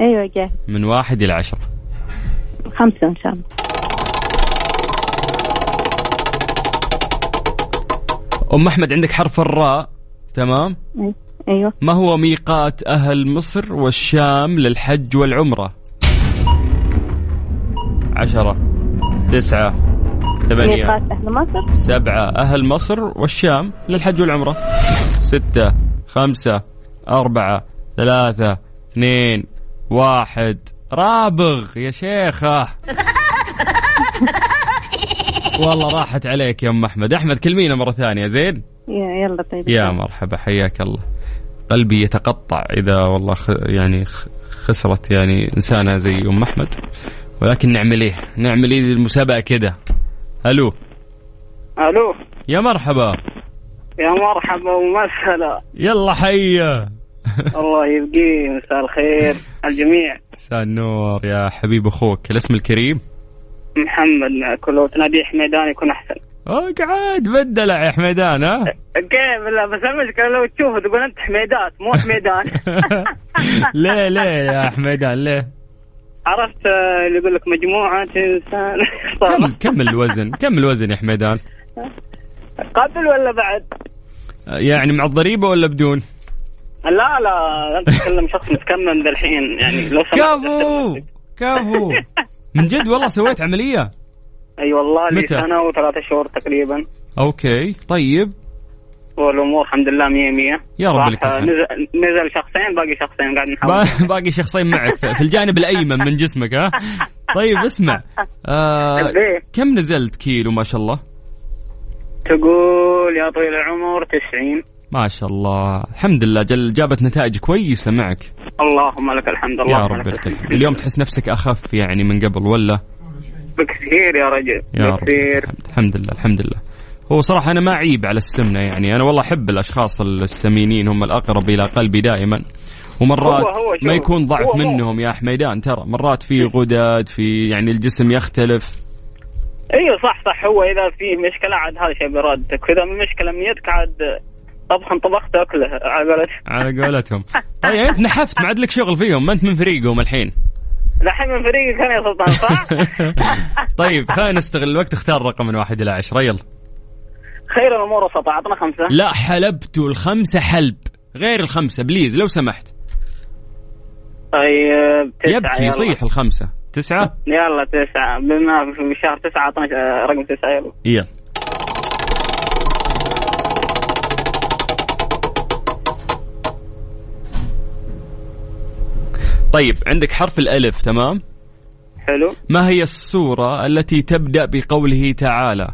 أيوه جاهز من واحد إلى عشره خمسة إن شاء الله. أم أحمد عندك حرف الراء؟ تمام؟ أيوه. ما هو ميقات أهل مصر والشام للحج والعمرة؟ عشرة تسعة ثمانية. ميقات أهل مصر. سبعة أهل مصر والشام للحج والعمرة. ستة خمسة أربعة ثلاثة اثنين واحد. رابغ يا شيخة. والله راحت عليك يا أم أحمد. أحمد كلمينا مرة ثانية زين؟ يلا طيب. يا مرحبا حياك الله. قلبي يتقطع إذا والله خ... يعني خ- خسرت يعني إنسانة زي أم أحمد. ولكن نعمل إيه؟ نعمل إيه المسابقة كده؟ ألو. ألو. يا مرحبا. يا مرحبا ومسهلا يلا حيا. الله يبقيه مساء الخير الجميع. مساء النور يا حبيب أخوك. الاسم الكريم؟ محمد كل لو تناديه حميدان يكون أحسن. اقعد بدلع يا حميدان ها؟ كيف؟ لا بس المشكلة لو تشوفه تقول أنت حميدات مو حميدان. ليه ليه يا حميدان ليه؟ عرفت آه، اللي يقول لك مجموعة إنسان. كم كم الوزن كم الوزن يا حميدان. قبل ولا بعد؟ يعني مع الضريبة ولا بدون؟ لا لا انت تتكلم شخص متكمم ذا الحين يعني لو كفو كفو. من جد والله سويت عملية. أي والله لي متى؟ سنة وثلاثة شهور تقريبا. okay. طيب. والأمور الحمد لله 100 100 يا رب لك. نزل, نزل شخصين باقي شخصين قاعد نحاول. با- باقي شخصين معك. في الجانب الأيمن من جسمك ها؟ طيب اسمع. آه؟ كم نزلت كيلو ما شاء الله؟ تقول يا طويل العمر 90 ما شاء الله. الحمد لله. جل جابت نتائج كويسة معك. اللهم لك الحمد يا اللهم رب لك الحمد. اليوم تحس نفسك أخف يعني من قبل ولا؟ بكثير يا رجل. يا رب. بكثير الحمد, لله الحمد لله. هو صراحة أنا ما أعيب على السمنة يعني. أنا والله أحب الأشخاص السمينين هم الأقرب إلى قلبي دائما. ومرات هو- هو ما يكون ضعف هو- هو. منهم يا حميدان ترى. مرات في غدد في يعني الجسم يختلف. أيوه صح صح. هو إذا فيه مشكلة عاد هذا شيء بارادتك واذا من مشكلة من يدك عاد طبخ طبخت أكله على قولتك على قولتهم. طيب أنت نحفت ما عاد لك شغل فيهم. ما أنت من فريقهم الحين. الحين من فريقك أنا يا سلطان صح؟ طيب خلينا نستغل الوقت اختار رقم من واحد إلى عشرة. يلا. خير الأمور وسط اعطنا خمسة. لا حلبتوا الخمسة حلب. غير الخمسة بليز لو سمحت. طيب تسعة يبكي. يصيح الخمسة. تسعة؟ يلا تسعة. بما في شهر تسعة أعطنا آه، رقم تسعة يلا. يلا. طيب عندك حرف الألف تمام؟ حلو. ما هي السورة التي تبدأ بقوله تعالى؟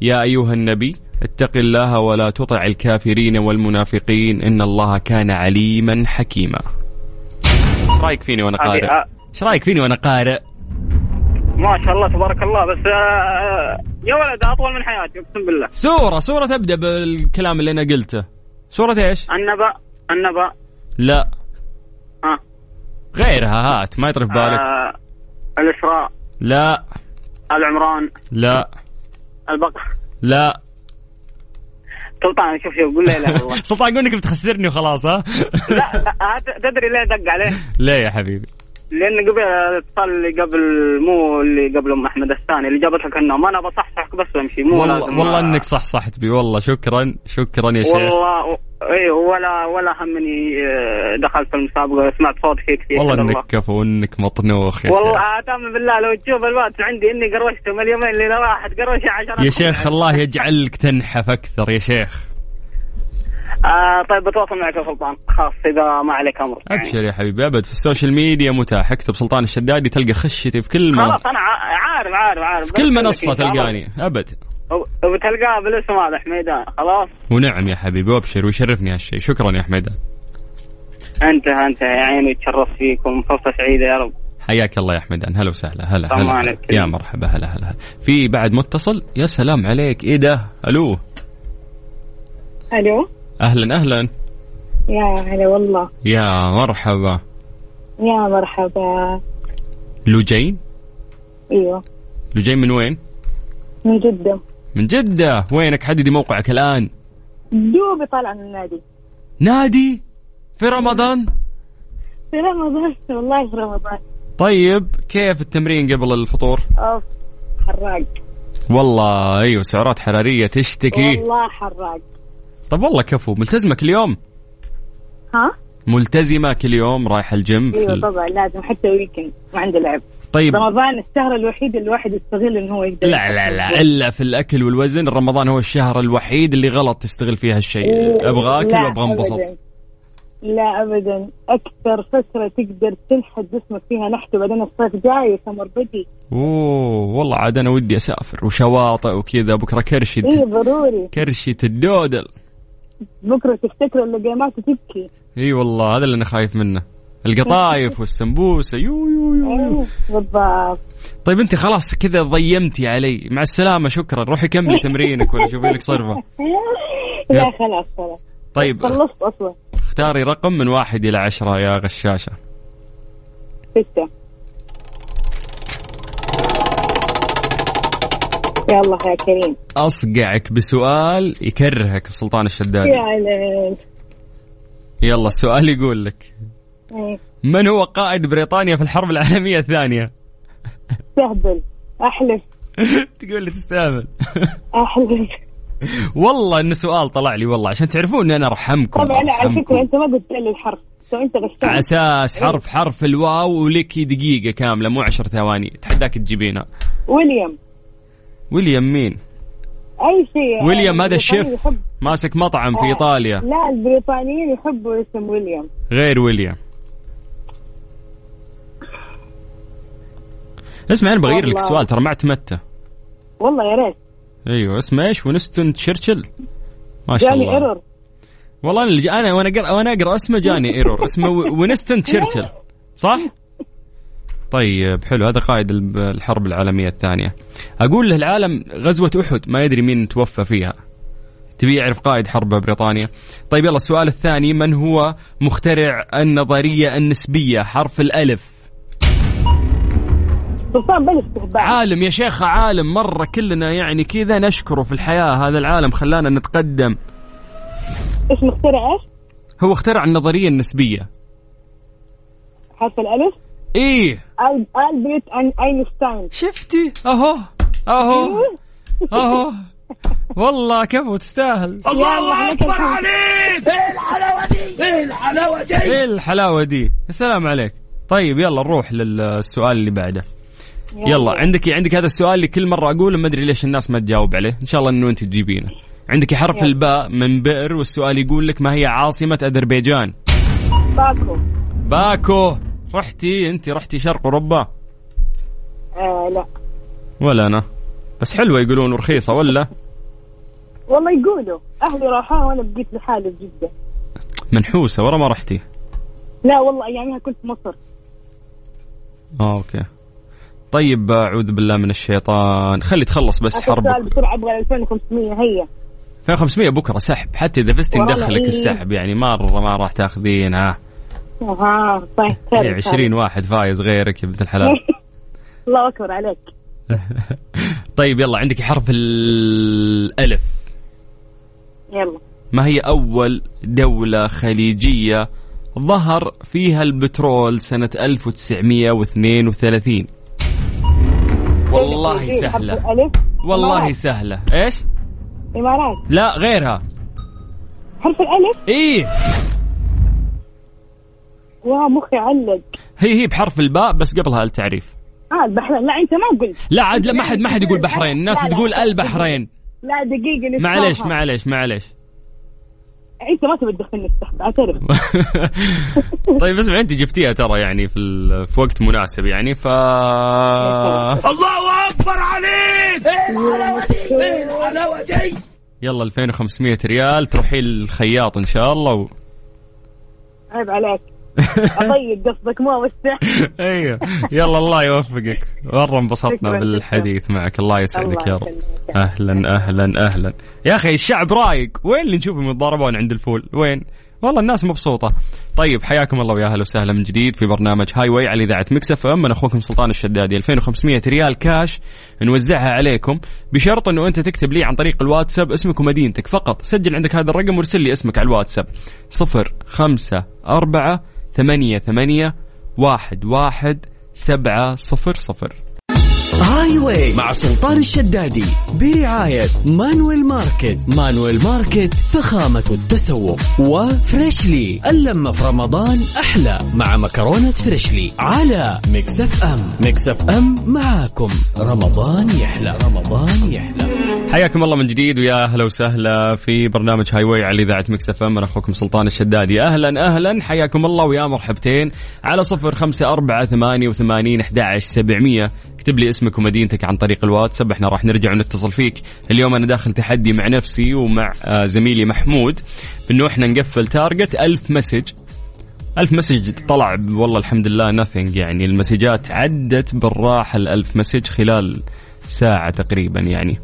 يا أيها النبي اتق الله ولا تطع الكافرين والمنافقين إن الله كان عليما حكيما. إيش رأيك فيني وأنا قارئ؟ آه، إيش رأيك فيني وأنا قارئ؟ ما شاء الله تبارك الله بس آه، يا ولد أطول من حياتي أقسم بالله. سورة سورة تبدأ بالكلام اللي أنا قلته. سورة إيش؟ النبأ النبأ. لا. ها. غيرها هات ما يطري في بالك. آه الإسراء. لا. العمران. لا. البقرة لا. سلطان شوف شوف قول لا اله الا الله سلطان قول إنك بتخسرني وخلاص ها؟ لا لا هات- تدري ليه دق عليه؟ ليه يا حبيبي؟ لأن قبل الاتصال اللي قبل مو اللي قبل ام أحمد الثاني اللي جابت لك النوم أنا بصحصحك بس وأمشي مو والله لازم والله إنك صح صحت بي. والله شكرا شكرا يا شيخ. والله اي ولا ولا همني آه، دخلت في المسابقة سمعت صوتك فيه كثير والله إنك كفو وانك مطنوخ يا والله اتم بالله لو تشوف الوقت عندي إني قروشته من اليومين اللي واحد قروشه عشرة يا شيخ الله يجعلك تنحف أكثر يا شيخ. آه طيب بتواصل معك يا سلطان. خاص إذا ما عليك أمر. يعني. أبشر يا حبيبي أبد. في ال social media متاح. اكتب سلطان الشدادي تلقى خشتي في كل ما خلاص أنا عارف عارف عارف. في كل منصة تلقاني. أبد. وبتلقاه بالاسم هذا حميدان خلاص. ونعم يا حبيبي وأبشر ويشرفني هالشيء شكرا يا حميدان انت انت يا عيني تشرفت فيكم. فرصة سعيدة يا رب. حياك الله يا حميدان هلا وسهلا هلا هلا. يا مرحبا هلا هلا هلا. في بعد متصل؟ يا سلام عليك. إيه ده؟ ألو؟ ألو؟ أهلا أهلا. يا هلا والله. يا مرحبا. يا مرحبا. لوجين أيوه. لوجين من وين؟ من جدة. من جدة. وينك؟ حددي موقعك الآن. دوبي طالعة من النادي نادي؟ في رمضان؟ في رمضان. والله في رمضان. طيب كيف التمرين قبل الفطور؟ أوف حراق. والله أيوه سعرات حرارية تشتكي. والله حراق. طب والله كفو. ملتزمة كل يوم ها؟ ملتزمة كل يوم رايحة الجيم أيوه طبعا لازم حتى weekend ما عنده لعب. طيب. رمضان الشهر الوحيد اللي الواحد يستغل إنه هو يقدر لا لا لا إلا في الأكل والوزن رمضان هو الشهر الوحيد اللي غلط تستغل فيه هالشيء. أبغى اكل وابغى انبسط. لا ابدا. أكثر فترة تقدر تنحت جسمك فيها نحت وبعدين الصيف جاي summer body أوه والله عاد أنا ودي أسافر وشواطئ وكذا بكرة كرشي إيه ضروري. كرشي يدلدل بكرة تفتكر اللقيمات وتبكي إي والله هذا اللي أنا خايف منه. القطايف والسمبوسة يو يو يو, يو. إيه، بالضبط. طيب أنت خلاص كذا ضيقتي علي. مع السلامة شكرا. روحي كملي تمرينك ولا شوفي لك صرفة. لا خلاص خلاص. طيب خلصت أصلا. اختاري رقم من واحد إلى عشرة يا غشاشة. ستة يلا يا كريم. أصقعك بسؤال يكرهك في سلطان الشدادي. يا يلا السؤال يقول لك. إيه، من هو قائد بريطانيا في الحرب العالمية الثانية؟ تهبل أحلف. تقول لي تستهبل. أحلف. والله انه سؤال طلع لي والله عشان تعرفون اني أنا أرحمكم طبعا لا على. فكرة أنت ما قلت لي الحرف. أنت على أساس حرف حرف الواو ولك دقيقة كاملة مو عشر ثواني. تحداك تجيبينها. ويليام. ويليام مين؟ أي شيء. ويليام هذا الشيف ماسك مطعم في آه. إيطاليا. لا البريطانيين يحبوا اسم ويليام. غير ويليام. اسمع أنا بغير لك. السؤال ترى ما اعتمدته. والله يا ريت. أيوه اسمه إيش؟ ونستون تشرشل ما شاء جاني الله. إيرور. والله جا- أنا وأنا اقرا وأنا أقرأ اسمه جاني إيرور. اسمه ونستون تشرشل صح؟ طيب حلو. هذا قائد الحرب العالمية الثانية. أقول له العالم غزوة أحد ما يدري مين توفى فيها. تبي يعرف قائد حرب بريطانيا؟ طيب يلا السؤال الثاني من هو مخترع النظرية النسبية حرف سلطان استهبال عالم يا شيخ عالم. مرة كلنا يعني كذا نشكره في الحياة هذا العالم. خلانا نتقدم. إيش مخترع إيش؟ هو اخترع النظرية النسبية. حرف الألف؟ إيه؟ أين- اينشتاين شفتي؟ أهو أهو أهو. والله كفو تستاهل الله أكبر عليك إيه الحلاوة دي؟ يا سلام عليك. طيب يلا نروح للسؤال اللي بعده. يلا عندك عندك هذا السؤال اللي كل مرة أقوله ما أدري ليش الناس ما تجاوب عليه. إن شاء الله إنه أنت تجيبينه. عندك حرف. الباء من بئر والسؤال يقول لك ما هي عاصمة أذربيجان؟ باكو. باكو. رحتي انت؟ رحتي شرق أوروبا؟ آه لا. ولا أنا. بس حلوة يقولون ورخيصه ولا؟ والله يقولوا. أهلي راحوا وأنا بقيت لحالي في جدة. منحوسة ورا ما رحتي؟ لا والله أيامها كنت في مصر. آه okay. طيب أعوذ بالله من الشيطان. خلي تخلص بس حربك. بسرعة أبغى 2500 هيا. 2500 بكرة سحب. حتى إذا فزتي ندخلك إيه. السحب يعني مرة ما راح تاخذينها. أها طيب خير إيه، 20 واحد فايز غيرك يا بنت الحلال. الله أكبر عليك. طيب يلا عندك حرف الألف. يلا. ما هي أول دولة خليجية ظهر فيها البترول سنة 1932 والله سهلة. والله. سهلة. إيش؟ إمارات. لا غيرها. حرف الألف؟ إيه. يا مخي علق. هي هي بحرف الباء بس قبلها التعريف. آه البحرين. لا أنت ما قلت. لا عاد لا ما حد ما حد يقول بحرين. الناس لا، لا، تقول لا. البحرين. لا دقيقة نسمعها. معليش معليش معليش. أنت ما تبي تدخلني السحب أعترف. طيب اسمع أنت جبتيها ترى يعني في ال- في وقت مناسب يعني ف الله أكبر عليك! إيه الحلاوه دي إيه. الحلاوه دي يلا 2500 ريال تروحي الخياط إن شاء الله و... عيب عليك. اضيق قصدك ما اوسع أيوه. يلا الله يوفقك. مره انبسطنا بالحديث معك. الله يسعدك يا رب. أهلا أهلا أهلا. يا أخي الشعب رايق. وين اللي نشوفهم يتضاربون عند الفول؟ وين؟ والله الناس مبسوطة. طيب حياكم الله ويا أهلا وسهلا من جديد في برنامج Highway على إذاعة Mix FM من أخوكم سلطان الشدادي. 2500 ريال كاش نوزعها عليكم. بشرط أنه أنت تكتب لي عن طريق الواتساب اسمك ومدينتك فقط. سجل عندك هذا الرقم وارسل لي اسمك على الواتساب. صفر خمسة أربعة ثمانية ثمانية واحد واحد سبعة صفر صفر. Highway مع سلطان الشدادي برعاية Manuel Market. Manuel Market فخامة التسوق. و Freshly اللمة في رمضان أحلى مع مكرونة Freshly على Mix FM. Mix FM معاكم. رمضان يحلى. رمضان يحلى. حياكم الله من جديد ويا أهلا وسهلا في برنامج Highway على إذاعة Mix FM. أنا أخوكم سلطان الشدادي. أهلا أهلا. حياكم الله ويا مرحبتين. على صفر خمسة أربعة ثمانية وثمانين أحد سبعمية. اكتب لي اسمك ومدينتك عن طريق الواتساب. إحنا راح نرجع ونتصل فيك. اليوم أنا داخل تحدي مع نفسي ومع آه، زميلي محمود. انه إحنا نقفل target. ألف message. ألف message طلع والله الحمد لله nothing يعني. المسجات عدت بالراحة الألف message خلال ساعة تقريبا يعني.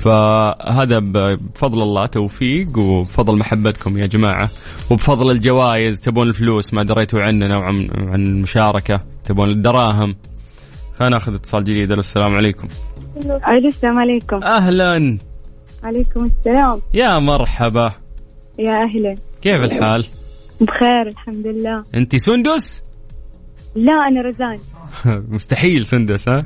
فهذا بفضل الله توفيق وبفضل محبتكم يا جماعة. وبفضل الجوائز تبون الفلوس ما دريتوا عننا وعن عن المشاركة تبون الدراهم. خلينا ناخذ اتصال جديد. السلام عليكم. السلام عليكم. أهلا. عليكم السلام. يا مرحبا. يا أهلا. كيف الحال؟ بخير الحمد لله. انت سندس؟ لا أنا رزان. مستحيل سندس ها؟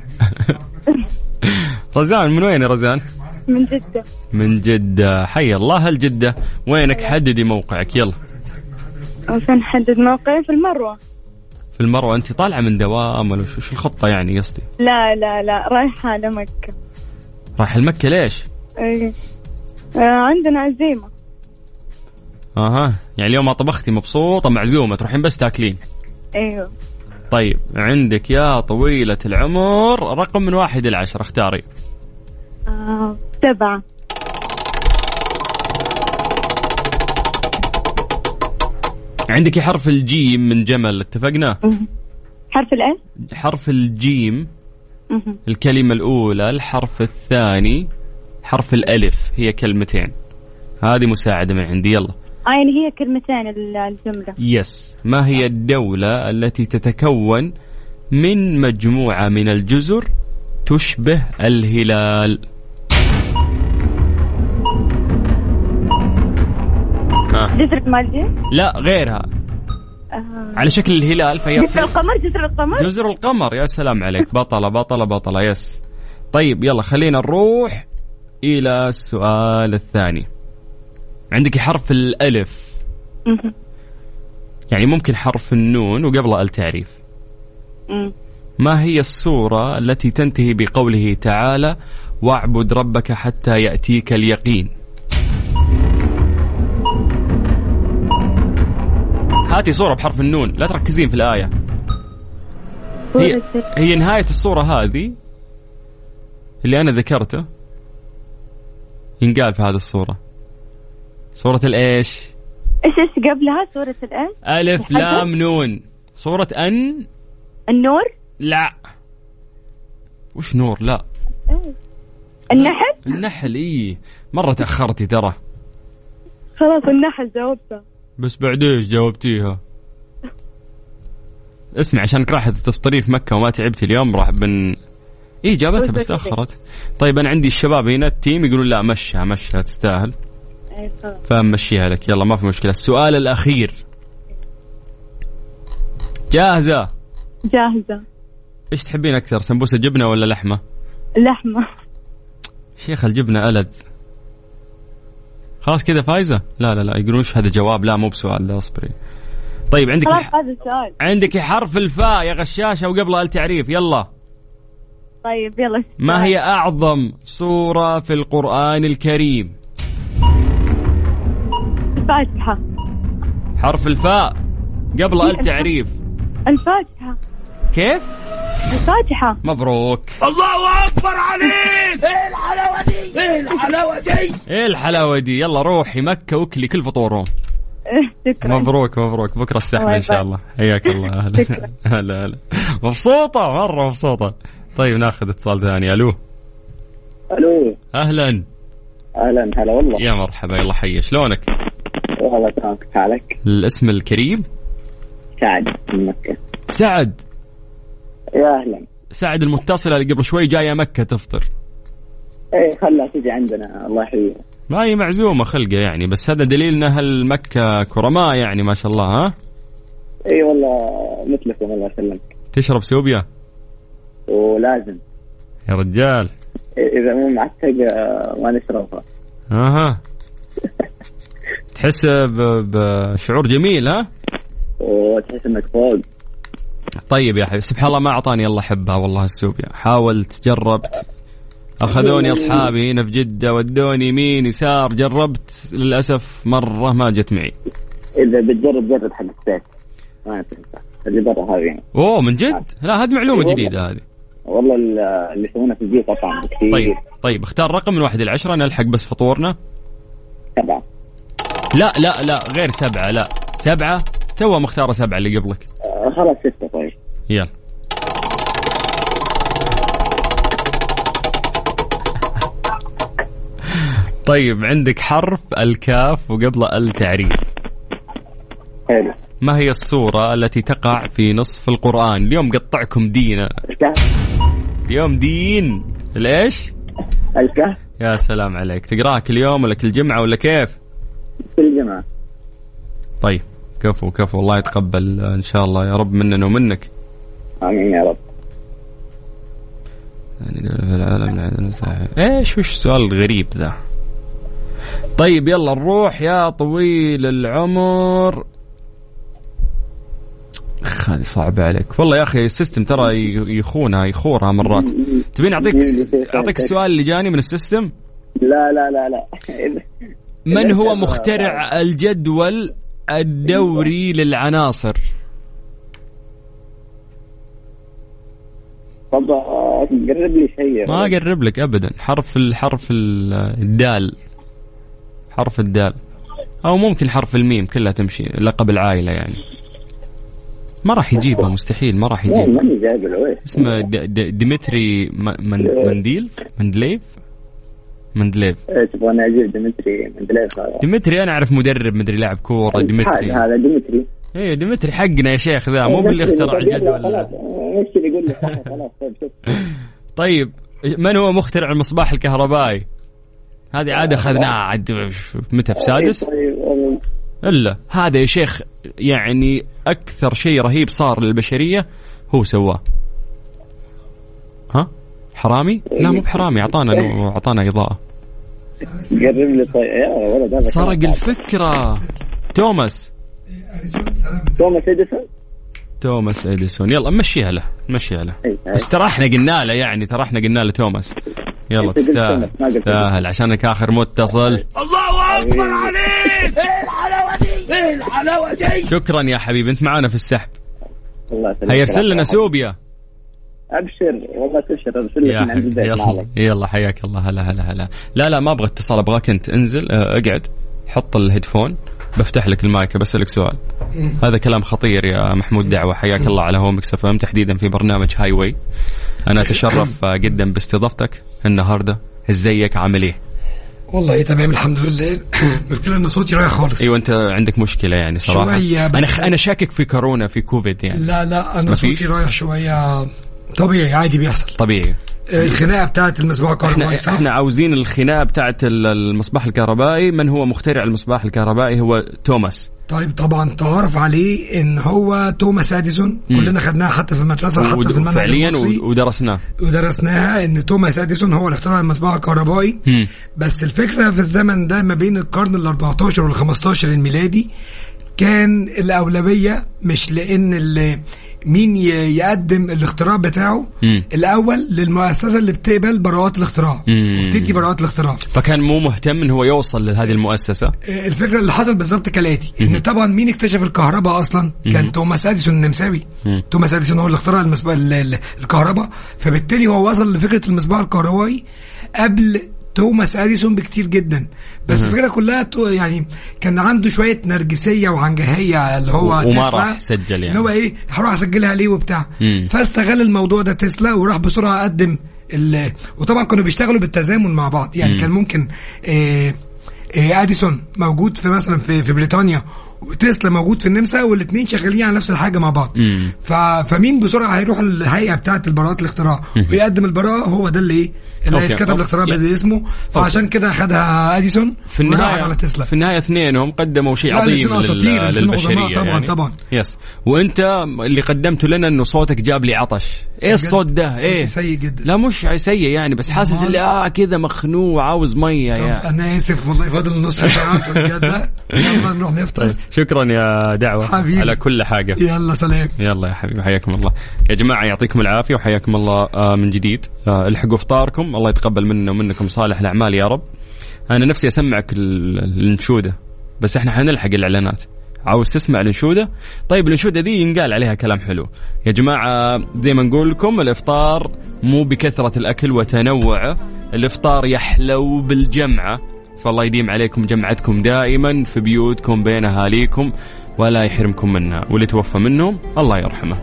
رزان من وين يا رزان؟ من جدة. من جدة. حي الله الجدة. وينك؟ حددي موقعك. يلا. عشان نحدد موقعي في المروة. في المروة. أنت طالعة من دوام ولا شو الخطة يعني قصدي؟ لا لا لا. رايحة على مكة رايح المكة ليش؟ إيه. آه عندنا عزيمة. أها. يعني اليوم ما طبختي مبسوطة معزومة. تروحين بس تاكلين. أيوه. طيب عندك يا طويلة العمر رقم من واحد إلى عشرة اختاري. آه سبعة عندك حرف الجيم من جمل اتفقنا. حرف الايه حرف الجيم. الكلمة الأولى الحرف الثاني حرف الألف هي كلمتين. هذه مساعدة من عندي يلا. آه يعني هي كلمتين ال- الجملة. يس ما هي الدولة التي تتكون من مجموعة من الجزر تشبه الهلال؟ ها. جزر المالديف لا غيرها. آه. على شكل الهلال فهي جزر القمر جزر القمر؟ جزر القمر يا سلام عليك. بطلة بطلة بطلة yes. طيب يلا خلينا نروح إلى السؤال الثاني. عندك حرف الألف. يعني ممكن حرف النون وقبله التعريف. ما هي السورة التي تنتهي بقوله تعالى واعبد ربك حتى يأتيك اليقين هاتي صورة بحرف النون لا تركزين في الآية. هي, هي نهاية الصورة هذه اللي أنا ذكرته ينقال في هذه الصورة. صورة الإيش؟ إيش إيش قبلها؟ سورة الايه ألف محدد؟ لام نون. صورة أن؟ النور؟ لا. وش نور؟ لا. النحل؟ النحل إيه. مرة تأخرتي ترى. خلاص النحل جاوبته. بس بعد إيش جاوبتيها. اسمع عشانك راح تفطرين في مكة وما تعبتي اليوم راح بن إيه جابتها بس تأخرت. طيب أنا عندي الشباب هنا التيم يقولون لا مشها مشها تستاهل. خلاص فمشيها لك. يلا ما في مشكلة. السؤال الأخير. جاهزة؟ جاهزة. إيش تحبين أكثر سمبوسة جبنة ولا لحمة؟ لحمة. شيخ الجبنة ألذ. خلاص كذا فايزة؟ لا لا لا يقولون إيش هذا جواب؟ لا مو بسؤال لا اصبري. طيب عندك خلاص. هذا السؤال. عندك حرف الفاء يا غشاشة وقبلها التعريف يلا. طيب يلا. ما هي أعظم سورة في القرآن الكريم؟ الفاتحة. حرف الفاء قبل التعريف الفاتحة. كيف؟ الفاتحة مبروك. الله أكبر عليك. إيه الحلاوة دي؟ إيه الحلاوة دي؟ إيه الحلاوة دي؟ يلا روحي مكة وكلي كل فطورهم إيه، شكرا. مبروك مبروك. بكرة السحب إن شاء. الله. حياك الله. أهلا. هلا هلا مبسوطة مرة مبسوطة. طيب ناخذ اتصال ثاني. ألو. ألو. أهلا. أهلا. هلا والله. يا مرحبا. يلا حي. شلونك؟ والله تمام. كيف حالك؟ الاسم الكريم؟ سعد من مكة. سعد. يا أهلا. سعد المتصله اللي قبل شوي جاية مكة تفطر. إيه خلها تجي عندنا. الله يحييها ما هي معزومة خلقة يعني بس هذا دليل إن أهل مكة كرماء يعني ما شاء الله ها؟ اي والله مثلكم الله يسلمك. تشرب سوبيا؟ ولازم. يا رجال. إذا مو معتق آه، ما نشربها. أها. تحس بشعور جميل ها؟ وتحس إنك فوق. طيب يا حبيبي سبحان الله ما أعطاني الله حبها والله السوبيا حاولت جربت. أخذوني أصحابي هنا في جدة ودوني يمين يسار جربت. للأسف مرة ما جت معي. إذا بتجرب جرب حق السيف. ما تنفع اللي برا هذه. أوه من جد؟ لا هذه معلومة. جديدة هذه. والله ال- اللي يسوونه في البيت أطعم بكثير. طيب طيب اختار رقم من واحد إلى عشرة نلحق بس فطورنا. سبعة. لا لا لا غير سبعة لا. سبعة؟ تو مختارة سبعة اللي قبلك. آه، خلاص طيب يلا. طيب عندك حرف الكاف وقبل التعريف. حلو. ما هي الصورة التي تقع في نصف القرآن؟ اليوم قطعكم دين الكهف. اليوم دين. الايش الكهف. يا سلام عليك. تقراها كل يوم ولا كل جمعة ولا كيف؟ كل جماعة طيب كفو كفو. الله يتقبل. إن شاء الله. يا رب مننا ومنك. آمين يا رب. يعني دولة في العالم مساحة. إيش وش السؤال الغريب ذا؟ طيب يلا نروح يا طويل العمر. هذه صعبة عليك. والله يا أخي ال system ترى يخونها يخورها مرات. تبين أعطيك أعطيك السؤال اللي جاني من ال system؟ لا لا لا لا. من هو مخترع الجدول الدوري للعناصر؟ طب قرب لي شيء. ما أقرب لك ابدا. حرف الحرف ال- الدال. حرف الدال. أو ممكن حرف الميم كلها تمشي لقب العائلة يعني. ما راح يجيبها مستحيل ما راح يجيبها ماني جايب العويس اسمه ديمتري منديل؟ مندليف؟ مندليف. إيه، تبغاني أجيب ديمتري هذا. ديمتري أنا أعرف مدرب مدري لاعب كورة ديمتري. هذا ديمتري. إيه ديمتري حقنا يا شيخ ذا. مو باللي اخترع الجدول اللي يقول خلاص خلاص طيب شوف طيب من هو مخترع المصباح الكهربائي؟ هذه عادة أخذناها عاد متى في سادس؟ طيب والله. إلا هذا يا شيخ يعني أكثر شيء رهيب صار للبشرية هو سواه ها؟ حرامي؟ لا مو بحرامي أعطانا أعطانا إضاءة قرب لي طيب يا ولد هذا سرق. الفكرة توماس سلام توماس اديسون توماس إديسون. يلا نمشيها له نمشيها له. إيه، بس ترى إحنا قلنا له يعني ترى إحنا قلنا له توماس. يلا قلت تستاهل تستاهل عشانك آخر متصل. الله أكبر عليك! إيه الحلاوه دي إيه الحلاوه دي شكرا يا حبيبي أنت معانا في السحب. الله يسلمك. هيرسل لنا سوبيا. أبشر والله تبشر ارسل لك من عند يلا. يلا حياك الله. هلا هلا هلا. لا لا ما أبغى اتصال أبغاك أنت. انزل آه، اقعد. حط ال headphone بفتح لك المايك بسألك سؤال. هذا كلام خطير يا محمود دعوة حياك الله على Mix FM تحديدا في برنامج Highway أنا أتشرف آه، جدا باستضافتك النهارده. إزيك؟ عامل إيه؟ والله تمام الحمد لله. المشكلة ان صوتي رايح خالص. أيوه أنت عندك مشكلة يعني صراحة. شوية بس. أنا. أنا شاكك في كورونا في كوفيد يعني. لا لا أنا؟ صوتي رايح شوية طبيعي عادي بيحصل. طبيعي. الخناقة بتاعت المصباح الكهربائي صح؟ إحنا عاوزين الخناقة بتاعت ال- المصباح الكهربائي. من هو مخترع المصباح الكهربائي؟ هو توماس. طيب طبعا تعرف عليه إن هو توماس أديسون. كلنا خدناها حتى في المدرسة حتى في المنهج فعليا ودرسناه. ودرسناها إن توماس أديسون هو اللي اخترع المصباح الكهربائي. بس الفكرة في الزمن ده ما بين القرن ال 14 وال 15 الميلادي كان الأولوية مش لأن ال- مين يقدم الاختراع بتاعه. مم. الأول للمؤسسة اللي بتقبل براءات الاختراع. مم. وبتدي براءات الاختراع. فكان مو مهتم إن هو يوصل لهذه المؤسسة؟ آه، الفكرة اللي حصل بالظبط كالآتي. إن طبعا مين اكتشف الكهرباء أصلا؟ كان توماس أديسون النمساوي. مم. توماس أديسون هو اللي اخترع المصباح ال- ال- الكهرباء. فبالتالي هو وصل لفكرة المصباح الكهربائي قبل توماس اديسون بكتير جدا بس الفكرة كلها يعني كان عنده شوية نرجسية وعنجهية اللي هو وما تسلا، راح سجل يعني. إن هو إيه هروح أسجلها ليه وبتاع مم. فاستغل الموضوع ده تسلا وراح بسرعة قدم ال- وطبعا كانوا بيشتغلوا بالتزامن مع بعض يعني مم. كان ممكن آه آه، اديسون موجود في مثلا في في بريطانيا وتسلا موجود في النمسا والاثنين شغالين على نفس الحاجة مع بعض. ف... فمين بسرعة هيروح الهيئة بتاعة البراءات الاختراع ويقدم البراءة هو ده اللي إيه اللي okay. okay. الاختراع يا. باسمه فعشان كده خدها أديسون في النهايه على تسلا. في النهاية اثنينهم قدموا شيء عظيم لل... للبشرية طبعاً، يعني. طبعاً. yes وأنت اللي قدمته لنا إنه صوتك جاب لي عطش. إيه الصوت ده؟ إيه؟ سيء جدا. لا مش سيء يعني بس حاسس؟ اللي آه كذا مخنوق وعاوز مية يا أنا آسف والله فاضل نص ساعة بجد يلا نروح نفطر. شكرا يا دعوة حبيبي. على كل حاجة. يلا سلام. يلا يا حبيبي حياكم الله. يا جماعة يعطيكم العافية وحياكم الله آه، من جديد. آه، الحقوا الله يتقبل منا ومنكم صالح الأعمال يا رب. أنا نفسي أسمعك ال- الأنشودة بس إحنا حنلحق الإعلانات. عاوز تسمع الأنشودة؟ طيب الأنشودة دي ينقال عليها كلام حلو. يا جماعة زي ما نقول لكم الإفطار مو بكثرة الأكل وتنوعه الإفطار يحلو بالجمعة. فالله يديم عليكم جمعتكم دائما في بيوتكم بين أهاليكم ولا يحرمكم منها واللي توفى منهم الله يرحمه.